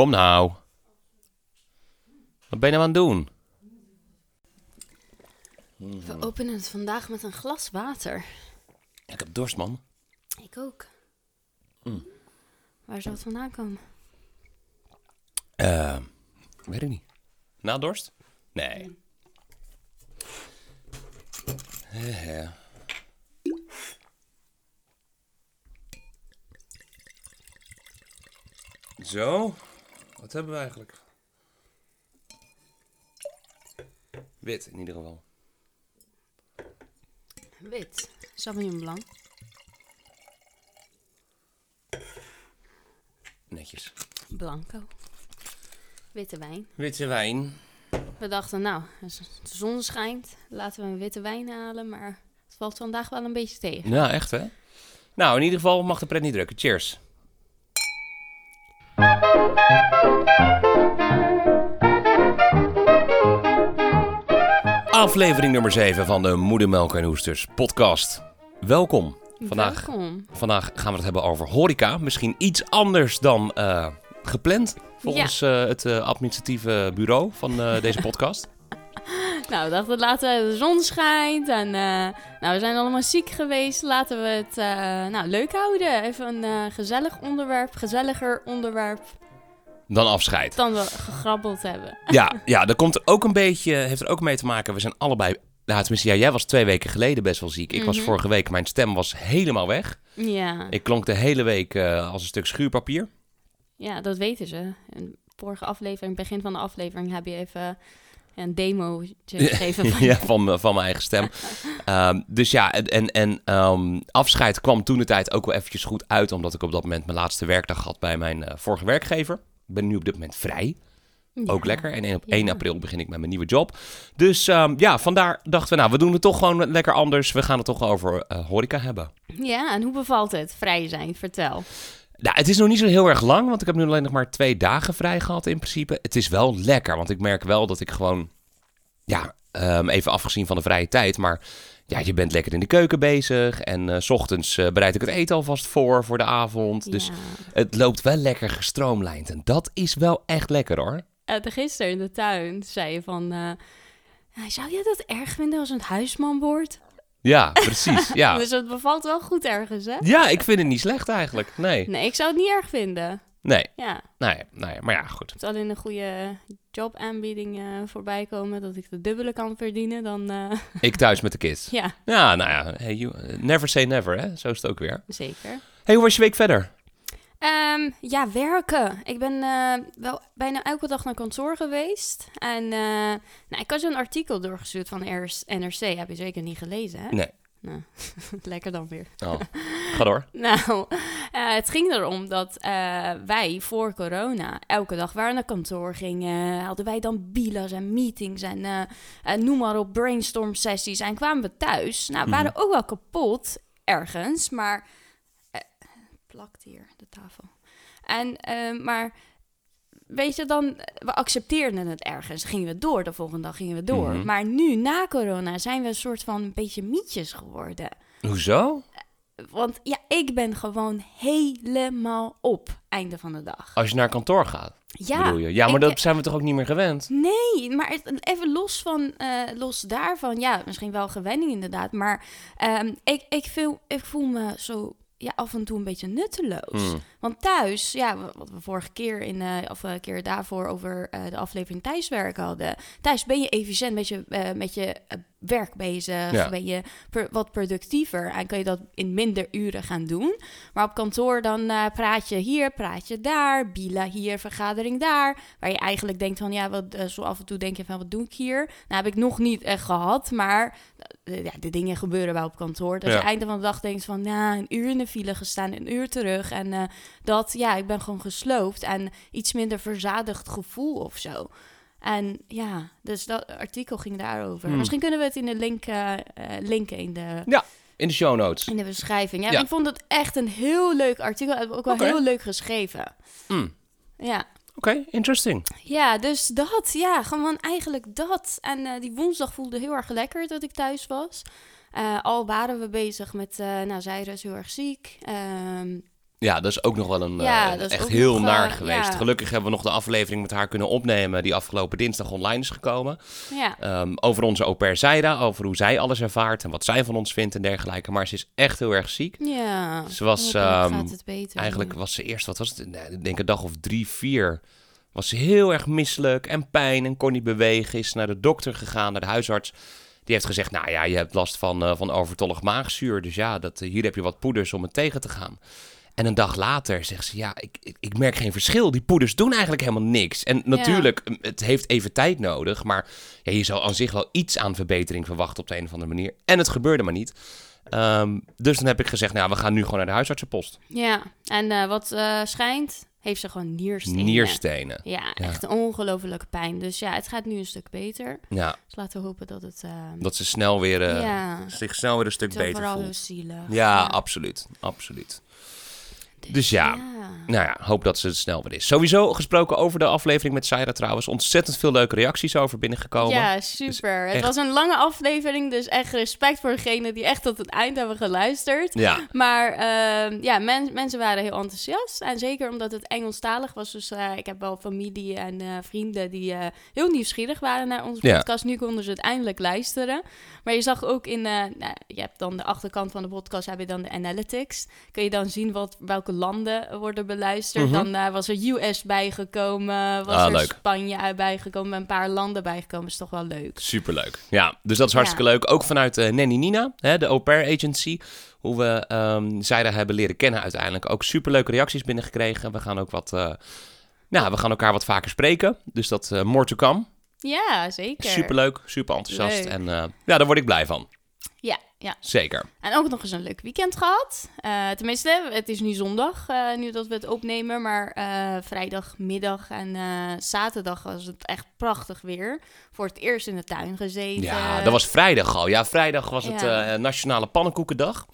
Kom nou. Wat ben je nou aan het doen? We openen het vandaag met een glas water. Ik heb dorst, man. Ik ook. Waar zou het vandaan komen? Eh, weet ik niet. Na dorst? Nee. Eh, eh. Zo. Wat hebben we eigenlijk? Wit in ieder geval. Wit. Sauvignon blanc. Netjes. Blanco. Witte wijn. Witte wijn. We dachten, nou, als de zon schijnt, laten we een witte wijn halen. Maar het valt vandaag wel een beetje tegen. Ja, echt hè? Nou, in ieder geval mag de pret niet drukken. Cheers. Aflevering nummer 7 van de Moedermelk en Oesters podcast. Welkom. Vandaag, Welkom. vandaag gaan we het hebben over horeca. Misschien iets anders dan eh, gepland. Volgens eh, het eh, administratieve bureau van deze podcast. Nou, we dachten, laten we, de zon schijnt en eh, nou, we zijn allemaal ziek geweest. Laten we het eh, nou, leuk houden. Even een eh, gezellig onderwerp, gezelliger onderwerp Dan afscheid. dan we gegrabbeld hebben. Ja, ja, dat komt er ook een beetje, heeft er ook mee te maken. We zijn allebei, nou, tenminste, ja, jij was twee weken geleden best wel ziek. Ik was Mhm. vorige week, mijn stem was helemaal weg. Ja, Ik klonk de hele week als een stuk schuurpapier. ja, dat weten ze. Vorige aflevering, begin van de aflevering, heb je even een demo gegeven. van- ja, van, van mijn eigen stem. Ehm, dus ja, en, en, ehm, afscheid kwam toen de tijd ook wel eventjes goed uit. Omdat ik op dat moment mijn laatste werkdag had bij mijn eh, vorige werkgever. Ik ben nu op dit moment vrij. Ook lekker. En op Ja. 1 april begin ik met mijn nieuwe job. Dus ehm, ja, vandaar dachten we, nou, we doen het toch gewoon lekker anders. We gaan het toch over eh, horeca hebben. Ja, en hoe bevalt het? Vrij zijn, vertel. Nou, het is nog niet zo heel erg lang, want ik heb nu alleen nog maar twee dagen vrij gehad in principe. Het is wel lekker, want ik merk wel dat ik gewoon, ja, ehm, even afgezien van de vrije tijd, maar ja, je bent lekker in de keuken bezig en eh, s ochtends eh, bereid ik het eten alvast voor, voor de avond. Dus het loopt wel lekker gestroomlijnd en dat is wel echt lekker hoor. Uh, gisteren in de tuin zei je van... "Ja, zou jij dat erg vinden als een huisman wordt? Ja, precies, ja. Dus het bevalt wel goed ergens, hè? Ja, ik vind het niet slecht eigenlijk, nee. Nee, ik zou het niet erg vinden. Nee, Ja, nee, nee, maar ja, goed. het alleen een goede jobaanbieding eh voorbij komen... dat ik de dubbele kan verdienen, dan... eh, Ik thuis met de kids. ja, Ja, nou ja, hey, you- never say never, hè? Zo is het ook weer. zeker. hey, hoe was je week verder? Ehm, ja, werken. Ik ben eh, wel bijna elke dag naar kantoor geweest. En eh, nou, ik had een artikel doorgestuurd van NRC. Heb je zeker niet gelezen, hè? Nee. Nou, lekker dan weer. Oh, ga door. Nou, eh, het ging erom dat wij voor corona elke dag waar naar kantoor gingen. Hadden wij dan bilas en meetings en noem maar op, brainstorm sessies. En kwamen we thuis. Nou, we waren ook wel kapot ergens, maar... eh, plakt hier, de tafel. En, eh, maar... Weet je, dan, we accepteerden het ergens. Gingen we door, de volgende dag gingen we door. Mhm. Maar nu, na corona, zijn we een soort van een beetje mietjes geworden. Hoezo? Want ja, ik ben gewoon helemaal op einde van de dag. Als je naar kantoor gaat, Ja, bedoel je? Ja, maar ik- dat zijn we toch ook niet meer gewend? Nee, maar even los, van, eh, los daarvan, ja, misschien wel gewenning inderdaad. Maar ehm, ik, ik, voel, ik voel me zo ja, af en toe een beetje nutteloos. Hmm. Want thuis, ja, wa- wat we vorige keer in, eh, of een keer daarvoor over eh, de aflevering thuiswerken hadden. Thuis ben je efficiënt met je, eh, met je eh, werk bezig, Ja. ben je per- wat productiever en kan je dat in minder uren gaan doen. Maar op kantoor dan eh, praat je hier, praat je daar, bila hier, vergadering daar. Waar je eigenlijk denkt van, ja, wat, eh, zo af en toe denk je van, wat doe ik hier? Nou, heb ik nog niet echt gehad, maar eh, ja, de dingen gebeuren wel op kantoor. Dat Ja. je einde van de dag denkt van, ja, een uur in de file gestaan, een uur terug. En dat, ja, ik ben gewoon gesloopt en iets minder verzadigd gevoel of zo. En ja, dus dat artikel ging daarover. Hmm. Misschien kunnen we het in de link eh, eh, linken in de, In de show notes. in de beschrijving. Ja, Ja. ik vond het echt een heel leuk artikel. Ook wel heel leuk geschreven. Hmm. Ja. Oké, interesting. ja, dus dat. Ja, gewoon eigenlijk dat. En eh, die woensdag voelde heel erg lekker dat ik thuis was. Al waren we bezig met, nou, Zaira is heel erg ziek. Ehm, Ja, dat is ook nog wel een Ja, eh, echt heel nog, naar geweest. ja. Gelukkig hebben we nog de aflevering met haar kunnen opnemen die afgelopen dinsdag online is gekomen. Ja. Ehm, over onze au pair Zaida, over hoe zij alles ervaart en wat zij van ons vindt en dergelijke. Maar ze is echt heel erg ziek. Ja. Ze was, ehm, gaat het beter. Eigenlijk was ze eerst, wat was het? Nee, ik denk een dag of drie, vier. Was ze heel erg misselijk en pijn en kon niet bewegen. Is naar de dokter gegaan, naar de huisarts. Die heeft gezegd, nou ja, je hebt last van, eh, van overtollig maagzuur. Dus ja, dat, eh, hier heb je wat poeders om het tegen te gaan. En een dag later zegt ze, ja, ik, ik, merk geen verschil. Die poeders doen eigenlijk helemaal niks. En natuurlijk, het heeft even tijd nodig. Maar ja, je zou aan zich wel iets aan verbetering verwachten op de een of andere manier. En het gebeurde maar niet. Ehm, dus dan heb ik gezegd, nou, we gaan nu gewoon naar de huisartsenpost. Ja, en eh, wat eh, schijnt, heeft ze gewoon nierstenen. Nierstenen. Ja, Ja. echt ongelofelijke pijn. Dus ja, het gaat nu een stuk beter. Ja, Dus laten we hopen dat het... eh, dat ze snel weer, eh, ja, zich snel weer een stuk beter voelt. zielig. Ja, absoluut. Absoluut. Dus ja, nou ja, hoop dat ze het snel weer is. Sowieso gesproken over de aflevering met Saira trouwens. Ontzettend veel leuke reacties over binnengekomen. Ja, super. echt- Het was een lange aflevering, dus echt respect voor degenen die echt tot het eind hebben geluisterd. Ja, Maar ehm, ja, men- mensen waren heel enthousiast. En zeker omdat het Engelstalig was. Dus eh, ik heb wel familie en eh, vrienden die eh, heel nieuwsgierig waren naar onze Ja. podcast. Nu konden ze het eindelijk luisteren. Maar je zag ook in, nou, je hebt dan de achterkant van de podcast, heb je dan de analytics. Kun je dan zien wat, welke landen worden beluisterd. Mhm. Dan eh, was er US bijgekomen, was Ah, er leuk. Spanje bijgekomen, een paar landen bijgekomen. Is toch wel leuk. superleuk. Ja, dus dat is hartstikke leuk. Ook vanuit eh Nanny Nina, hè, de au pair agency. Hoe we ehm Saira hebben leren kennen uiteindelijk. Ook superleuke reacties binnengekregen. We gaan ook wat... eh, nou, we gaan elkaar wat vaker spreken. Dus dat more to come. Ja, zeker. Superleuk, super enthousiast. Leuk. En ja, daar word ik blij van. Ja, ja. Zeker. En ook nog eens een leuk weekend gehad. Eh, tenminste, het is nu zondag, eh, nu dat we het opnemen. Maar eh, vrijdagmiddag en zaterdag was het echt prachtig weer. Voor het eerst in de tuin gezeten. Ja, dat was vrijdag al. Ja, vrijdag was het Ja. Nationale Pannenkoekendag.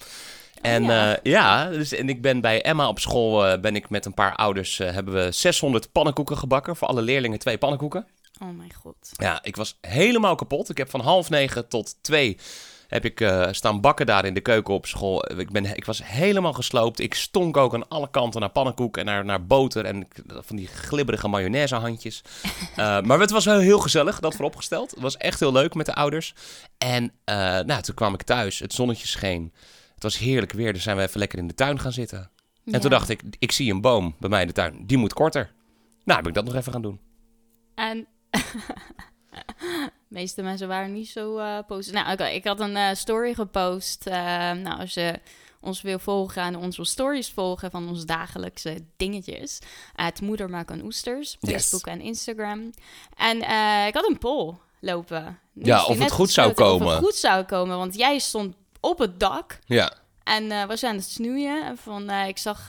En ja, ja. ja dus, en ik ben bij Emma op school, ben ik met een paar ouders, hebben we 600 pannenkoeken gebakken. Voor alle leerlingen twee pannenkoeken. Oh mijn god. Ja, ik was helemaal kapot. Ik heb van half negen tot twee heb ik eh, staan bakken daar in de keuken op school. Ik, ben, ik was helemaal gesloopt. Ik stonk ook aan alle kanten naar pannenkoek en naar, naar boter en van die glibberige mayonaisehandjes. Eh, maar het was wel heel gezellig, dat vooropgesteld. Het was echt heel leuk met de ouders. En eh, nou, toen kwam ik thuis, het zonnetje scheen. Het was heerlijk weer, dus zijn we even lekker in de tuin gaan zitten. En toen dacht ik, ik zie een boom bij mij in de tuin, die moet korter. Nou, heb ik dat nog even gaan doen. En de meeste mensen waren niet zo eh positief. Nou, oké, ik had een eh, story gepost. Eh, nou, als je ons wil volgen en onze stories volgen van onze dagelijkse dingetjes. Het Moedermaak en Oesters, Yes. Facebook en Instagram. En ik had een poll lopen. Ja, of het goed zou gesloten, Of komen. het goed zou komen, want jij stond op het dak Ja, en eh was aan het snoeien. En van, ik zag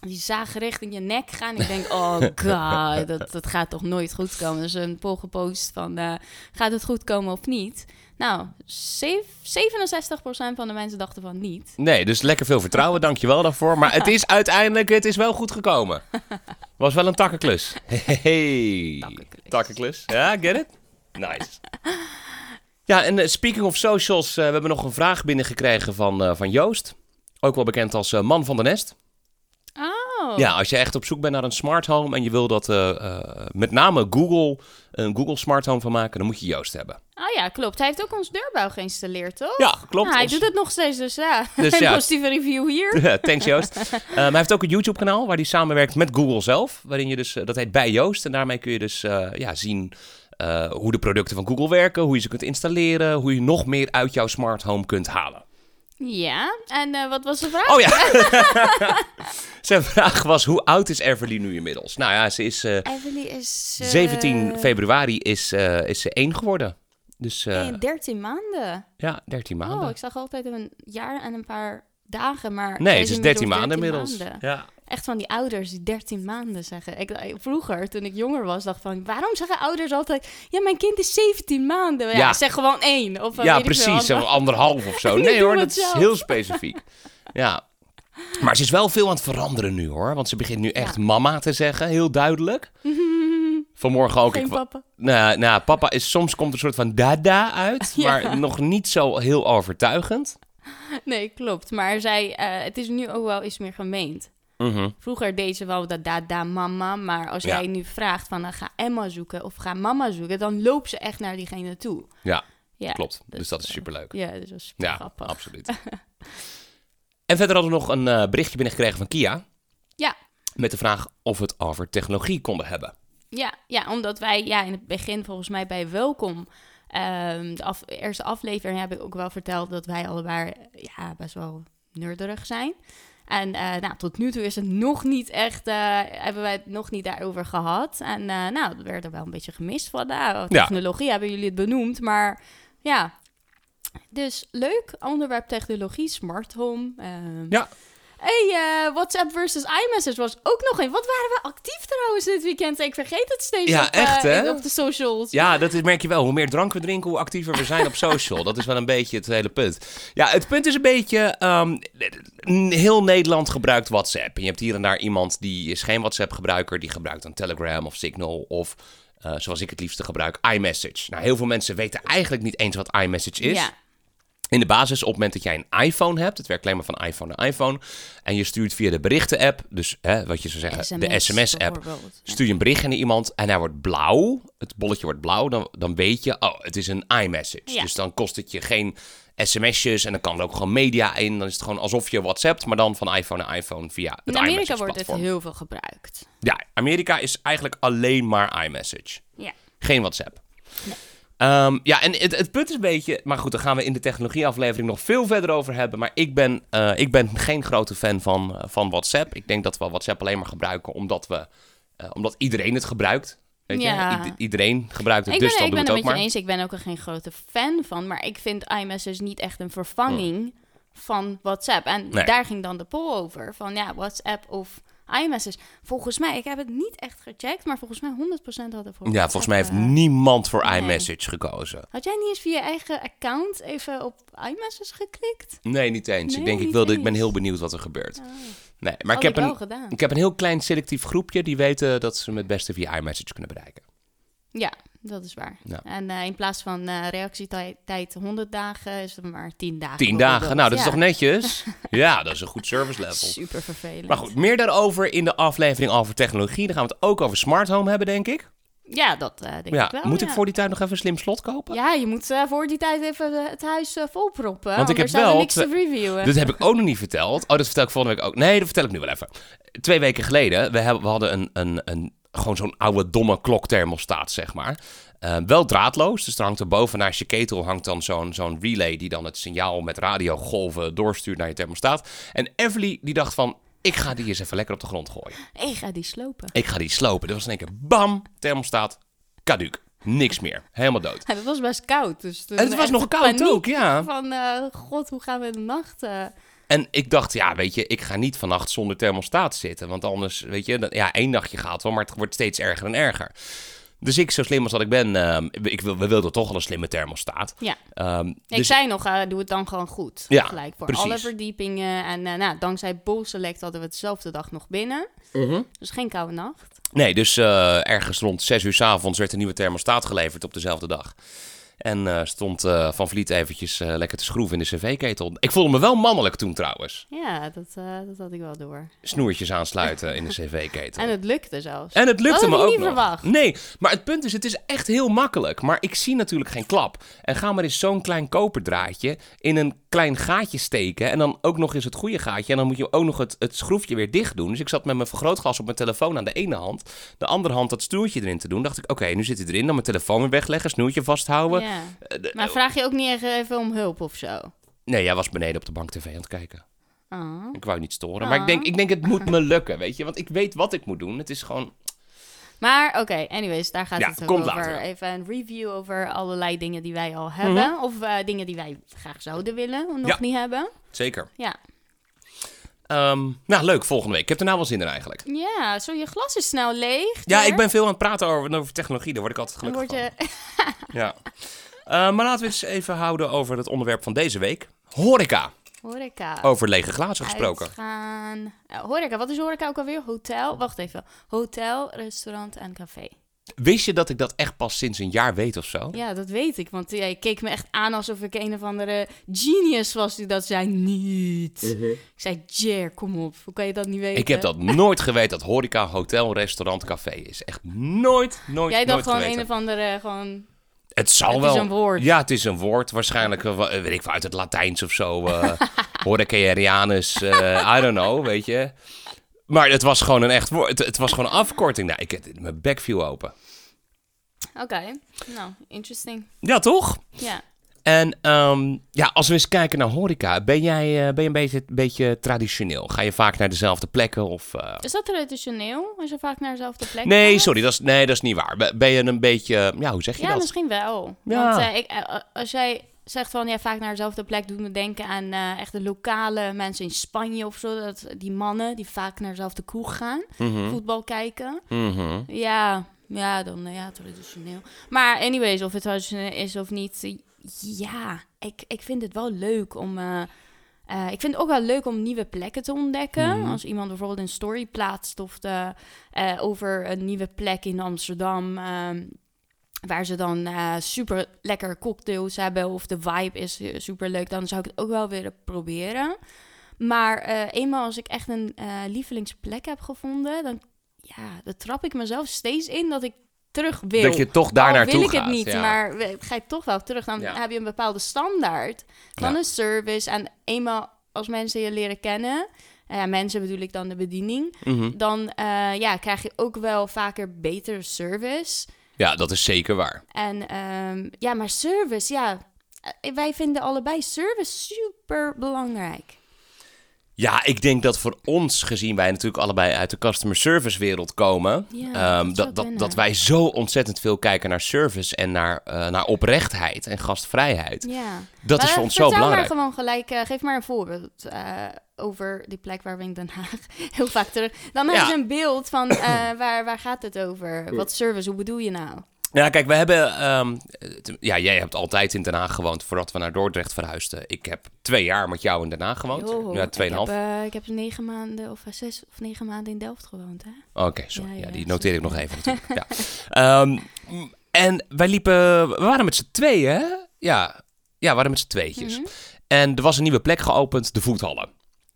die zaag richting je nek gaan. Ik denk, oh god, dat, dat gaat toch nooit goed komen. Dus een poll gepost van, eh, gaat het goed komen of niet? Nou, zev- 67% van de mensen dachten van niet. Nee, dus lekker veel vertrouwen, dankjewel daarvoor. Maar het is uiteindelijk, het is wel goed gekomen. Was wel een takkenklus. Hey, Takkenklus. takkenklus. Ja, get it? Nice. Ja, en eh, speaking of socials, eh, we hebben nog een vraag binnengekregen van, van Joost. Ook wel bekend als man van de nest. Oh, Ja, als je echt op zoek bent naar een smart home en je wil dat eh, eh, met name Google een Google smart home van maken, dan moet je Joost hebben. oh ja, klopt. Hij heeft ook ons deurbouw geïnstalleerd, toch? Ja, klopt. Ja, hij Ons- doet het nog steeds, dus ja. Dus een ja. positieve review hier. Thanks Joost. Maar hij heeft ook een YouTube kanaal waar hij samenwerkt met Google zelf. Waarin je dus, dat heet bij Joost. En daarmee kun je dus ja, zien hoe de producten van Google werken. Hoe je ze kunt installeren. Hoe je nog meer uit jouw smart home kunt halen. Ja, en eh, wat was de vraag? Oh ja. Zijn vraag was, hoe oud is Everly nu inmiddels? Nou ja, ze is eh, Emily is... eh, 17 februari is, eh, is ze 1 geworden. Dus eh, in 13 maanden. ja, 13 maanden. Oh, ik zag altijd een jaar en een paar dagen, maar... nee, het is inmiddels 13 maanden inmiddels. maanden. Ja. Echt van die ouders die 13 maanden zeggen. Ik, ik- vroeger, toen ik jonger was, dacht van... Waarom zeggen ouders altijd... Ja, mijn kind is 17 maanden. Ja, Ja. zeg gewoon één. Of, eh, Ja, precies. anderhalf of zo. Nee hoor, dat is heel specifiek. Ja. Maar ze is wel veel aan het veranderen nu hoor. Want ze begint nu echt Ja. mama te zeggen, heel duidelijk. Vanmorgen ook. Geen ik, papa. nou, nou, papa is soms komt een soort van dada uit. Ja. Maar nog niet zo heel overtuigend. Nee, klopt. Maar zij, eh, het is nu ook wel iets meer gemeend. Mhm. Vroeger deed ze wel dat da da mama, maar als Ja. jij nu vraagt van uh, ga Emma zoeken of ga mama zoeken, dan loopt ze echt naar diegene toe. Ja, Ja, klopt. Dus, dus, dat is eh, superleuk. Ja, dus dat is super Ja, grappig. absoluut. en verder hadden we nog een eh, berichtje binnengekregen van Kia. Ja. Met de vraag of we het over technologie konden hebben. Ja, ja, omdat wij ja, in het begin volgens mij bij Welkom, ehm, de af- eerste aflevering heb ik ook wel verteld dat wij allebei ja, best wel nerderig zijn. En eh, nou, tot nu toe is het nog niet echt, eh, hebben wij het nog niet daarover gehad. En eh, nou, dat werd er wel een beetje gemist van. Nou, technologie hebben jullie het benoemd, maar ja. Dus leuk, onderwerp technologie, smart home. ehm. Ja. Hey, eh, WhatsApp versus iMessage was ook nog een. Wat waren we actief trouwens dit weekend? Ik vergeet het steeds Ja, op, eh, echt, hè? op de socials. Ja, dat is, merk je wel. Hoe meer drank we drinken, hoe actiever we zijn op social. Dat is wel een beetje het hele punt. Ja, het punt is een beetje... ehm, heel Nederland gebruikt WhatsApp. En je hebt hier en daar iemand die is geen WhatsApp-gebruiker. Die gebruikt dan Telegram of Signal of... eh, zoals ik het liefste gebruik, iMessage. Nou, heel veel mensen weten eigenlijk niet eens wat iMessage is. Ja. In de basis, op het moment dat jij een iPhone hebt, het werkt alleen maar van iPhone naar iPhone, en je stuurt via de berichten-app, dus hè, wat je zou zeggen, de SMS-app, stuur je een berichtje naar iemand en hij wordt blauw, het bolletje wordt blauw, dan, dan weet je, oh, het is een iMessage. Ja. Dus dan kost het je geen sms'jes en dan kan er ook gewoon media in. Dan is het gewoon alsof je WhatsAppt, maar dan van iPhone naar iPhone via het In Amerika wordt het heel veel gebruikt. Ja, Amerika is eigenlijk alleen maar iMessage. Ja. Geen WhatsApp. Ehm, ja, en het, het punt is een beetje... Maar goed, daar gaan we in de technologieaflevering nog veel verder over hebben. Maar ik ben, eh, ik ben geen grote fan van, eh, van WhatsApp. Ik denk dat we WhatsApp alleen maar gebruiken omdat, we, eh, omdat iedereen het gebruikt. Weet Ja. je? I- iedereen gebruikt het, Ik dus ben, dan ik doen ben het ook je maar. eens. Ik ben ook er geen grote fan van. Maar ik vind iMessage niet echt een vervanging van WhatsApp. En Nee. daar ging dan de poll over. Van ja, WhatsApp of iMessage. Volgens mij, ik heb het niet echt gecheckt. Maar volgens mij 100% hadden voor Ja, volgens mij heeft niemand voor nee. iMessage gekozen. Had jij niet eens via je eigen account even op iMessage geklikt? Nee, niet eens. ik denk, ik, wilde, ik ben heel benieuwd wat er gebeurt. Oh, Nee, maar ik had heb, ik wel een, gedaan. ik heb een heel klein selectief groepje die weten dat ze me het beste via iMessage kunnen bereiken. Ja, dat is waar. Ja. En eh, in plaats van eh, reactietijd 100 dagen is het maar 10 dagen. Tien dagen, bijvoorbeeld. nou dat is toch netjes? ja, dat is een goed service level. Super vervelend. Maar goed, meer daarover in de aflevering over technologie. Dan gaan we het ook over smart home hebben, denk ik. Ja, dat eh, denk ja, ik wel. moet ik voor die tijd nog even een slim slot kopen? Ja, je moet voor die tijd even het huis volproppen. Want ik heb wel niks te reviewen. Dat heb ik ook nog niet verteld. Oh, dat vertel ik volgende week ook. Nee, dat vertel ik nu wel even. Twee weken geleden, we, hebben, we hadden een, een, een, gewoon zo'n oude domme klokthermostaat, zeg maar. Eh, wel draadloos, dus er hangt er boven naast je ketel hangt dan zo'n zo'n relay die dan het signaal met radiogolven doorstuurt naar je thermostaat. En Everly die dacht van, ik ga die eens even lekker op de grond gooien. Ik ga die slopen. Ik ga die slopen. Dat was in één keer bam, thermostaat, caduc. Niks meer. Helemaal dood. Ja, dat was best koud. Dus het was nog koud ook, ja. Van, eh, god, hoe gaan we de nacht... En ik dacht, ja, weet je, ik ga niet vannacht zonder thermostaat zitten. Want anders, weet je, dan- ja, één nachtje gaat wel, maar het wordt steeds erger en erger. Dus ik, zo slim als dat ik ben, ehm, ik we wilden toch al een slimme thermostaat. Ja. Ehm, Ik dus, zei nog, eh, doe het dan gewoon goed. Ja, Gelijk voor precies. alle verdiepingen. En eh, nou, dankzij Bowl Select hadden we het dezelfde dag nog binnen. Mhm. Dus geen koude nacht. Nee, dus eh, ergens rond 6 uur s avonds werd een nieuwe thermostaat geleverd op dezelfde dag. En eh, stond eh, Van Vliet eventjes eh, lekker te schroeven in de cv-ketel. Ik voelde me wel mannelijk toen trouwens. Ja, dat, dat had ik wel door. Snoertjes aansluiten in de cv-ketel. En het lukte zelfs. En het lukte Dat me ook niet nog. verwacht. Nee, maar het punt is, het is echt heel makkelijk. Maar ik zie natuurlijk geen klap. En ga maar eens zo'n klein koperdraadje in een klein gaatje steken. En dan ook nog eens het goede gaatje. En dan moet je ook nog het, het schroefje weer dicht doen. Dus ik zat met mijn vergrootglas op mijn telefoon aan de ene hand. De andere hand dat snoertje erin te doen. Dacht ik, oké, nu zit hij erin. Dan mijn telefoon weer wegleggen, snoertje vasthouden. Ja. Eh, Maar vraag je ook niet echt even om hulp of zo? Nee, jij was beneden op de bank tv aan het kijken. Ah. Ik wou je niet storen. Maar ik denk, ik denk, het moet me lukken, weet je. Want ik weet wat ik moet doen. Het is gewoon... Maar oké, anyways, daar gaat Ja, het ook over. later. Even een review over allerlei dingen die wij al hebben. Of eh, dingen die wij graag zouden willen, nog Mhm. Ja. niet hebben. Zeker. Ja. Ehm, nou, leuk, volgende week. Ik heb er nou wel zin in eigenlijk. Ja, zo je glas is snel leeg. Ja, ik ben veel aan het praten over, over technologie. Daar word ik altijd Dan gelukkig word je... van. Ja. Eh, maar laten we eens even houden over het onderwerp van deze week. Horeca. Horeca. Over lege glazen gesproken. Uitgaan. Eh, horeca, wat is horeca ook alweer? Hotel? Wacht even. Hotel, restaurant en café. Wist je dat ik dat echt pas sinds een jaar weet of zo? Ja, dat weet ik. Want jij keek me echt aan alsof ik een of andere genius was die dat zei. Niet. Ik zei, Jer, kom op. Hoe kan je dat niet weten? Ik heb dat nooit geweten dat horeca, hotel, restaurant, café is. Echt nooit, nooit, Jij dacht nooit gewoon geweten. een of andere, gewoon... Het zal Het wel. is een woord. Ja, het is een woord. Waarschijnlijk, eh, wa- weet ik veel, uit het Latijns of zo. eh eh I don't know, weet je. Maar het was gewoon een echt woord. Het, het was gewoon een afkorting. Nou, ik heb mijn bek viel open. Oké, nou, interesting. Ja, toch? Ja. En ehm, ja, als we eens kijken naar horeca, ben jij, eh, ben je een beetje, beetje traditioneel? Ga je vaak naar dezelfde plekken? Of, eh, Is dat traditioneel? Als je vaak naar dezelfde plek Nee, gaat? sorry, dat is, nee, dat is niet waar. Ben- je een beetje, ja, hoe zeg je Ja, dat? misschien wel. Ja. Want eh, ik, als jij zegt van ja, vaak naar dezelfde plek doet me denken aan eh echt de lokale mensen in Spanje of zo. Dat, die mannen die vaak naar dezelfde kroeg gaan, Mhm, voetbal kijken. mhm. Ja, ja, dan eh, ja, traditioneel. Maar anyways, of het traditioneel is of niet, eh, ja, ik, ik vind het wel leuk om... eh, eh, ik vind het ook wel leuk om nieuwe plekken te ontdekken. Mhm. Als iemand bijvoorbeeld een story plaatst of de, eh, over een nieuwe plek in Amsterdam. ehm, waar ze dan eh, super lekker cocktails hebben of de vibe is eh, super leuk, dan zou ik het ook wel willen proberen. Maar eh, eenmaal als ik echt een lievelingsplek heb gevonden, dan, ja, dan trap ik mezelf steeds in dat ik terug wil. Dat je toch daar naartoe wil ik gaat. het niet, ja. maar ga je toch wel terug. Dan Ja. heb je een bepaalde standaard van Ja. een service. En eenmaal als mensen je leren kennen, eh, mensen bedoel ik dan de bediening, Mhm. dan ja, krijg je ook wel vaker betere service. Ja, dat is zeker waar. En ehm, ja, maar service, ja, eh, wij vinden allebei service super belangrijk. Ja, ik denk dat voor ons, gezien wij natuurlijk allebei uit de customer service wereld komen, Ja, ehm, dat dat, dat, wij zo ontzettend veel kijken naar service en naar, eh, naar oprechtheid en gastvrijheid. Ja. Dat is voor ons zo vertel belangrijk. maar gewoon gelijk, eh, geef maar een voorbeeld eh, over die plek waar we in Den Haag heel vaak terug. Dan Ja. hebben ze een beeld van eh, waar, waar gaat het over? Wat service, hoe bedoel je nou? Ja, kijk, we hebben. ehm, ja, jij hebt altijd in Den Haag gewoond voordat we naar Dordrecht verhuisden. Ik heb twee jaar met jou in Den Haag gewoond. Ja, ik, tweeënhalf. heb, eh, ik heb negen maanden of eh, zes of negen maanden in Delft gewoond, hè? Oké, sorry. Ja, Ja, ja, die noteer ik nog even natuurlijk. ja. Ehm, en wij liepen... We waren met z'n tweeën, hè? Ja, ja we waren met z'n tweetjes. Mhm. En er was een nieuwe plek geopend, de voethallen.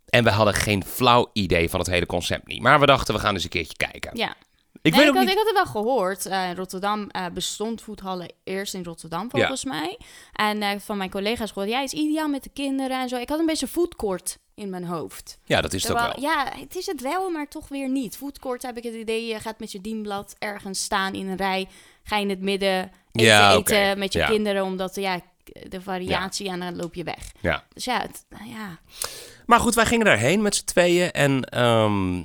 En we hadden geen flauw idee van het hele concept niet. Maar we dachten, we gaan eens een keertje kijken. Ja. Ik Nee, weet ik, had, niet... ik had het wel gehoord. Eh, Rotterdam eh, bestond voethallen eerst in Rotterdam, volgens mij. En eh, van mijn collega's gehoord, ja, is ideaal met de kinderen en zo. Ik had een beetje foodcourt in mijn hoofd. Ja, dat is het ook Terwijl- wel. Ja, het is het wel, maar toch weer niet. Foodcourt heb ik het idee, je gaat met je dienblad ergens staan in een rij. Ga je in het midden eten, Ja, eten met je Ja. kinderen, omdat ja, de variatie en dan loop je weg. Ja. Dus ja, het, ja. Maar goed, wij gingen daarheen met z'n tweeën. En ehm,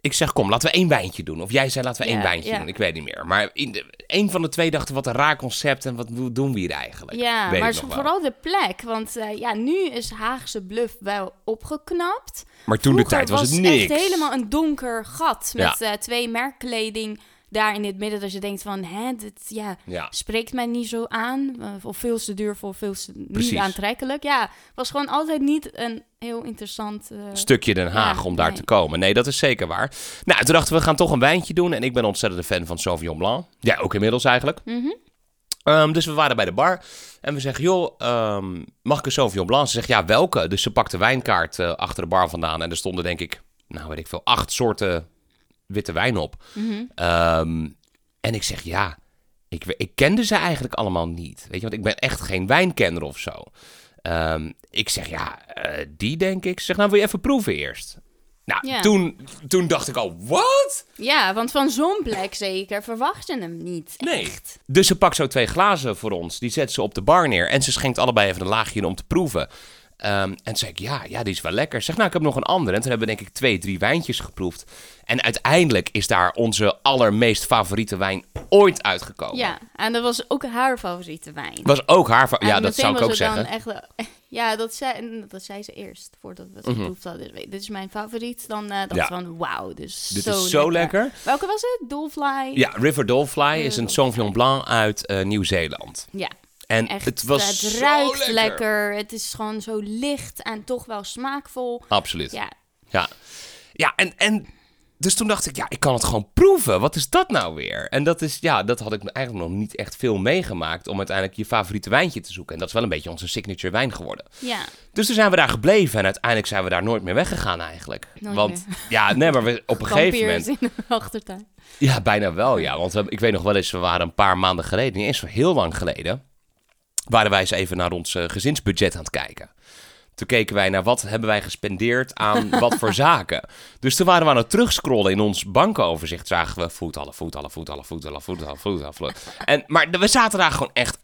ik zeg, kom, laten we één wijntje doen. Of jij zei, laten we één wijntje doen. Ik weet niet meer. Maar in de, een van de twee dachten, wat een raar concept. En wat doen we hier eigenlijk? Ja, Weet maar nog wel. vooral de plek. Want eh, ja, nu is Haagse Bluff wel opgeknapt. Maar toen de tijd was, het niks. echt helemaal een donker gat Ja. met eh, twee merkkleding daar in het midden. Dat je denkt van, hè, dit ja, Ja. spreekt mij niet zo aan. eh, Of veel te duur voor veel te Precies. niet aantrekkelijk. Ja, was gewoon altijd niet een heel interessant... eh, stukje Den Haag Ja, om daar nee. te komen. Nee, dat is zeker waar. Nou, toen dachten we, we gaan toch een wijntje doen. En ik ben ontzettend fan van Sauvignon Blanc. Jij ook inmiddels eigenlijk. mhm. Ehm, dus we waren bij de bar. En we zeggen, joh, ehm, mag ik een Sauvignon Blanc? Ze zegt, ja, welke? Dus ze pakt de wijnkaart eh, achter de bar vandaan. En er stonden denk ik, nou weet ik veel, acht soorten witte wijn op. Mhm. Ehm, en ik zeg, ja, ik, ik kende ze eigenlijk allemaal niet. Weet je, want ik ben echt geen wijnkenner of zo. Ehm, ik zeg, ja, eh, die denk ik. Ze zegt, nou wil je even proeven eerst? Nou, Ja. toen, toen dacht ik al, wat? Ja, want van zo'n plek zeker verwacht je hem niet. Nee. Echt. Dus ze pakt zo twee glazen voor ons. Die zet ze op de bar neer. En ze schenkt allebei even een laagje in om te proeven. Ehm, en toen zei ik, ja, ja, die is wel lekker. Ze Zeg, nou, ik heb nog een andere. En toen hebben we denk ik twee, drie wijntjes geproefd. En uiteindelijk is daar onze allermeest favoriete wijn ooit uitgekomen. Ja, en dat was ook haar favoriete wijn. Was ook haar... fa- Ja, En dat zou ik ook zeggen. Dan echt, ja, dat zei, dat zei ze eerst, voordat we het Mhm. geproefd hadden. Dit is mijn favoriet. Dan eh dacht Ja. van, wauw, dit is Dit zo is zo lekker. Welke was het? Dolfly? Ja, River Dolphy is een Sauvignon Blanc uit eh, Nieuw-Zeeland. Ja, En echt. het was het zo ruikt lekker. lekker. Het is gewoon zo licht en toch wel smaakvol. Absoluut. Ja, Ja, ja en, en dus toen dacht ik, ja, ik kan het gewoon proeven. Wat is dat nou weer? En dat is, ja, dat had ik eigenlijk nog niet echt veel meegemaakt om uiteindelijk je favoriete wijntje te zoeken. En dat is wel een beetje onze signature wijn geworden. Ja, Dus toen zijn we daar gebleven en uiteindelijk zijn we daar nooit meer weggegaan eigenlijk. Nooit Want ja, nee, maar we, op een gegeven moment. in de achtertuin. Ja, bijna wel, ja. Want we, ik weet nog wel eens, we waren een paar maanden geleden, niet eens zo heel lang geleden, waren wij eens even naar ons eh, gezinsbudget aan het kijken. Toen keken wij naar wat hebben wij gespendeerd aan wat voor zaken. Dus toen waren we aan het terugscrollen in ons bankenoverzicht. Zagen we voetballen, voetballen, voetballen, voetballen, voetballen, voetballen. voetballen. En, maar we zaten daar gewoon echt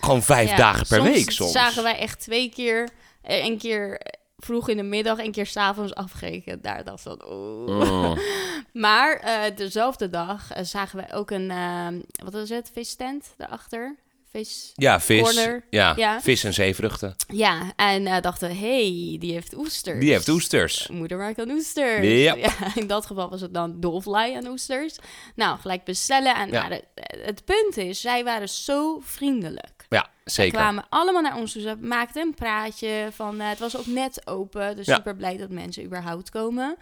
gewoon vijf Ja, dagen per soms week soms. zagen wij echt twee keer, eh, een keer vroeg in de middag, een keer s'avonds afgerekend. Daar dacht ik van. Mm. Maar eh, dezelfde dag zagen wij ook een, eh, wat was het, vistent daarachter? Vis. Ja, vis. Ja, Ja. vis en zeevruchten. Ja, en eh, dachten we, hey, die heeft oesters. Die heeft oesters. Moeder maakt aan oesters. Ja. in dat geval was het dan dolfly aan oesters. Nou, gelijk bestellen. En Ja. nou, de- het punt is, zij waren zo vriendelijk. Ja, Ze zeker. kwamen allemaal naar ons toe. Ze maakten een praatje van... eh, het was ook net open, dus Ja. super blij dat mensen überhaupt komen.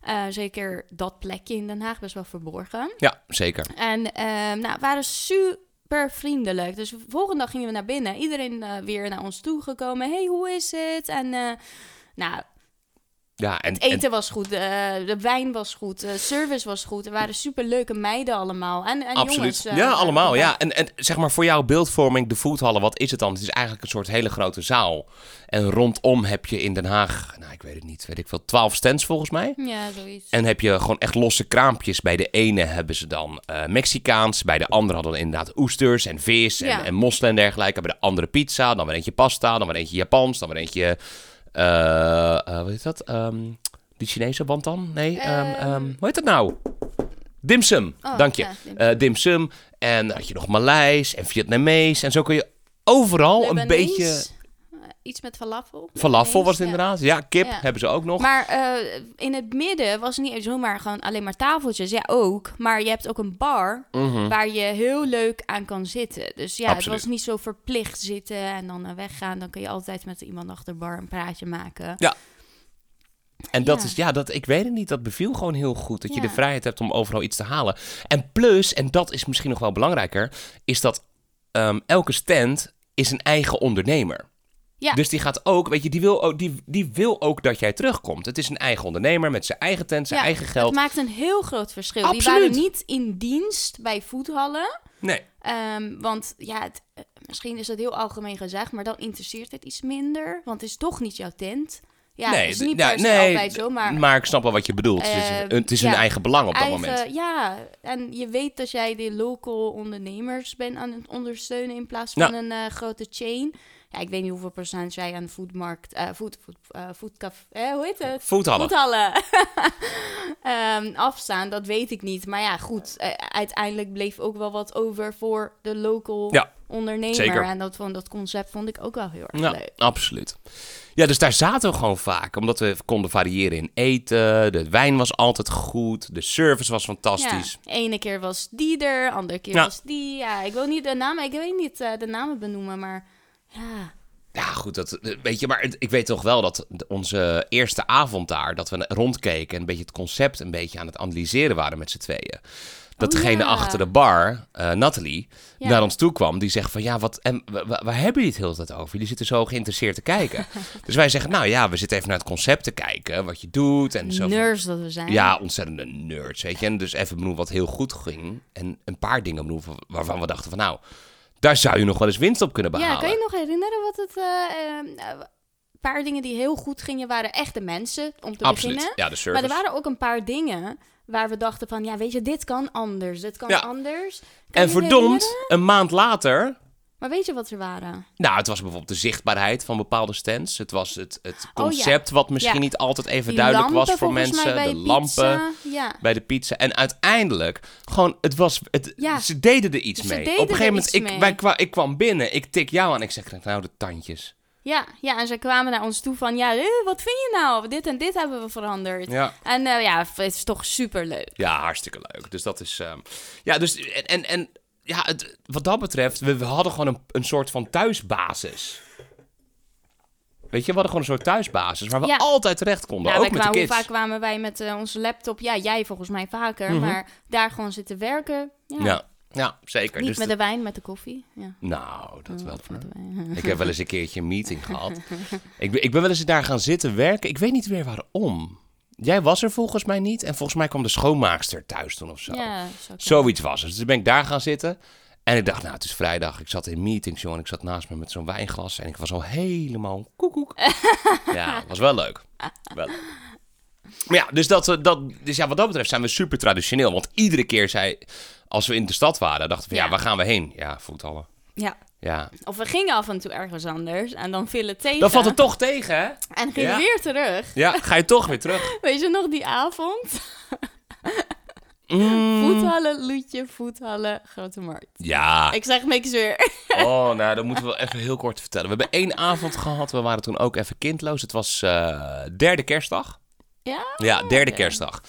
Eh, zeker dat plekje in Den Haag, best wel verborgen. Ja, zeker. En nou, waren super vriendelijk. Dus de volgende dag gingen we naar binnen. Iedereen eh, weer naar ons toe gekomen. hey, hoe is het? En eh, nou, Ja, en, het eten was goed, eh, de wijn was goed, de service was goed. Er waren super leuke meiden allemaal. En, en Absoluut. jongens. eh, ja, allemaal. Ja. En, en zeg maar voor jouw beeldvorming, de voethallen, wat is het dan? Het is eigenlijk een soort hele grote zaal. En rondom heb je in Den Haag, nou ik weet het niet, weet ik veel, twaalf stands volgens mij. Ja, zoiets. En heb je gewoon echt losse kraampjes. Bij de ene hebben ze dan eh, Mexicaans. Bij de andere hadden inderdaad oesters en vis en, Ja. en mosselen en dergelijke. Bij de andere pizza. Dan weer eentje pasta. Dan weer eentje Japans. Dan weer eentje... eh eh, wat is dat? Ehm, die Chinese wantan? Nee. ehm, Ehm. hoe heet dat nou? Dimsum. Oh, Dank je. ja, dimsum. Eh, dimsum. En dan had je nog Maleis en Vietnamees. En zo kun je overal een beetje... Iets met falafel. Falafel was het ja. inderdaad. Ja, kip Ja. hebben ze ook nog. Maar eh, in het midden was het niet zomaar gewoon alleen maar tafeltjes. Ja, ook. Maar je hebt ook een bar Mhm. waar je heel leuk aan kan zitten. Dus ja, Absoluut. het was niet zo verplicht zitten en dan eh, weggaan. Dan kun je altijd met iemand achter de bar een praatje maken. En dat Ja. is, ja, dat, ik weet het niet, dat beviel gewoon heel goed. Dat je Ja. de vrijheid hebt om overal iets te halen. En plus, en dat is misschien nog wel belangrijker, is dat ehm, elke stand is een eigen ondernemer. Ja. Dus die gaat ook, weet je, die wil ook, die, die wil ook dat jij terugkomt. Het is een eigen ondernemer met zijn eigen tent, zijn Ja, eigen Het geld. maakt een heel groot verschil. Die Absoluut. waren niet in dienst bij voethallen. Nee, Ehm, want ja, het, eh, misschien is dat heel algemeen gezegd, maar dan interesseert het iets minder. Want het is toch niet jouw tent. Ja, nee, het is niet ja, per se nee, altijd zo, maar maar ik snap wel wat je bedoelt. het is, Ehm, het is hun ja, eigen belang op dat eigen, moment. Ja, en je weet dat jij de local ondernemers bent aan het ondersteunen in plaats van een eh, grote chain. Ja, ik weet niet hoeveel procent zij aan de foodmarkt, eh food, food, eh, eh, hoe heet het? Voethallen. Voethallen Ehm, afstaan, dat weet ik niet. Maar ja, goed, eh, uiteindelijk bleef ook wel wat over voor de local Ja, ondernemer. zeker. En dat, van dat concept vond ik ook wel heel erg Ja, leuk. absoluut. Ja, dus daar zaten we gewoon vaak. Omdat we konden variëren in eten. De wijn was altijd goed. De service was fantastisch. Ja, ene keer was die er, andere keer was die. Ja, ik wil niet de namen, ik weet niet de namen benoemen, maar ja. Ja, goed, dat, weet je, maar ik weet toch wel dat onze eerste avond daar, dat we rondkeken en een beetje het concept een beetje aan het analyseren waren met z'n tweeën. Dat Oh, degene ja. achter de bar, eh Nathalie, Ja. naar ons toe kwam. Die zegt van, ja, wat, en, wa- wa- waar hebben jullie het heel tijd over? Jullie zitten zo geïnteresseerd te kijken. dus wij zeggen, nou ja, we zitten even naar het concept te kijken, wat je doet. En zo Nerds dat we zijn. ja, ontzettende nerds, weet je. En dus even benoemen wat heel goed ging. En een paar dingen benoemen waarvan we dachten van, nou, daar zou je nog wel eens winst op kunnen behalen. Ja, kan je nog herinneren wat het... een paar dingen die heel goed gingen waren echte mensen, om te Absoluut. beginnen. Ja, de Maar service. er waren ook een paar dingen waar we dachten van... Ja, weet je, dit kan anders, dit kan Ja. anders. Kan En verdomd, herinneren? een maand later Maar weet je wat er waren? Nou, het was bijvoorbeeld de zichtbaarheid van bepaalde stands. Het was het, het Oh, ja. concept wat misschien Ja. niet altijd even Die duidelijk was voor mensen. de lampen Ja. bij de pizza. En uiteindelijk, gewoon, het was, het, ze deden er iets Ze mee. Op een gegeven moment, ik, mee. wij kwa- ik kwam binnen, ik tik jou aan. Ik zeg, nou de tandjes. Ja, ja, en ze kwamen naar ons toe van... Ja, eh, wat vind je nou? Dit en dit hebben we veranderd. Ja. En eh, ja, het is toch super leuk. Ja, hartstikke leuk. Dus dat is. ehm, ja, dus. En, en, en ja, het, wat dat betreft, we, we hadden gewoon een, een soort van thuisbasis. Weet je, we hadden gewoon een soort thuisbasis waar we Ja. altijd terecht konden. Ja, ook met de kwamen, hoe kids. vaak kwamen wij met eh, onze laptop? Ja, jij volgens mij vaker. Mhm. Maar daar gewoon zitten werken. Ja. Ja, ja zeker. Niet Dus met de- de wijn, met de koffie. Ja. Nou, dat wel. Met de wijn. Ik heb wel eens een keertje een meeting gehad. Ik ben, ik ben wel eens daar gaan zitten werken. Ik weet niet meer waarom. Jij was er volgens mij niet. En volgens mij kwam de schoonmaakster thuis toen of zo. Ja. Zoiets was het. Dus toen ben ik daar gaan zitten. En ik dacht, nou, het is vrijdag. Ik zat in meetings, jongen. Ik zat naast me met zo'n wijnglas. En ik was al helemaal koekoek. ja, was wel leuk. Wel leuk. Maar ja, dus, dat, eh, dat, dus ja, wat dat betreft zijn we super traditioneel. Want iedere keer zei, als we in de stad waren, dachten we, ja, Ja. waar gaan we heen? Ja, voetballen. Ja. Ja. Of we gingen af en toe ergens anders en dan viel het tegen. Dan valt het toch tegen, hè? En gingen Ja. weer terug. Ja, ga je toch weer terug. Weet je nog die avond? Mm, Voethallen, Loetje, voethallen, Grote Markt. ja. Ik zeg niks weer. Oh, nou, dat moeten we wel even heel kort vertellen. We hebben één avond gehad. We waren toen ook even kindloos. Het was eh, derde kerstdag. Ja? Ja, derde kerstdag.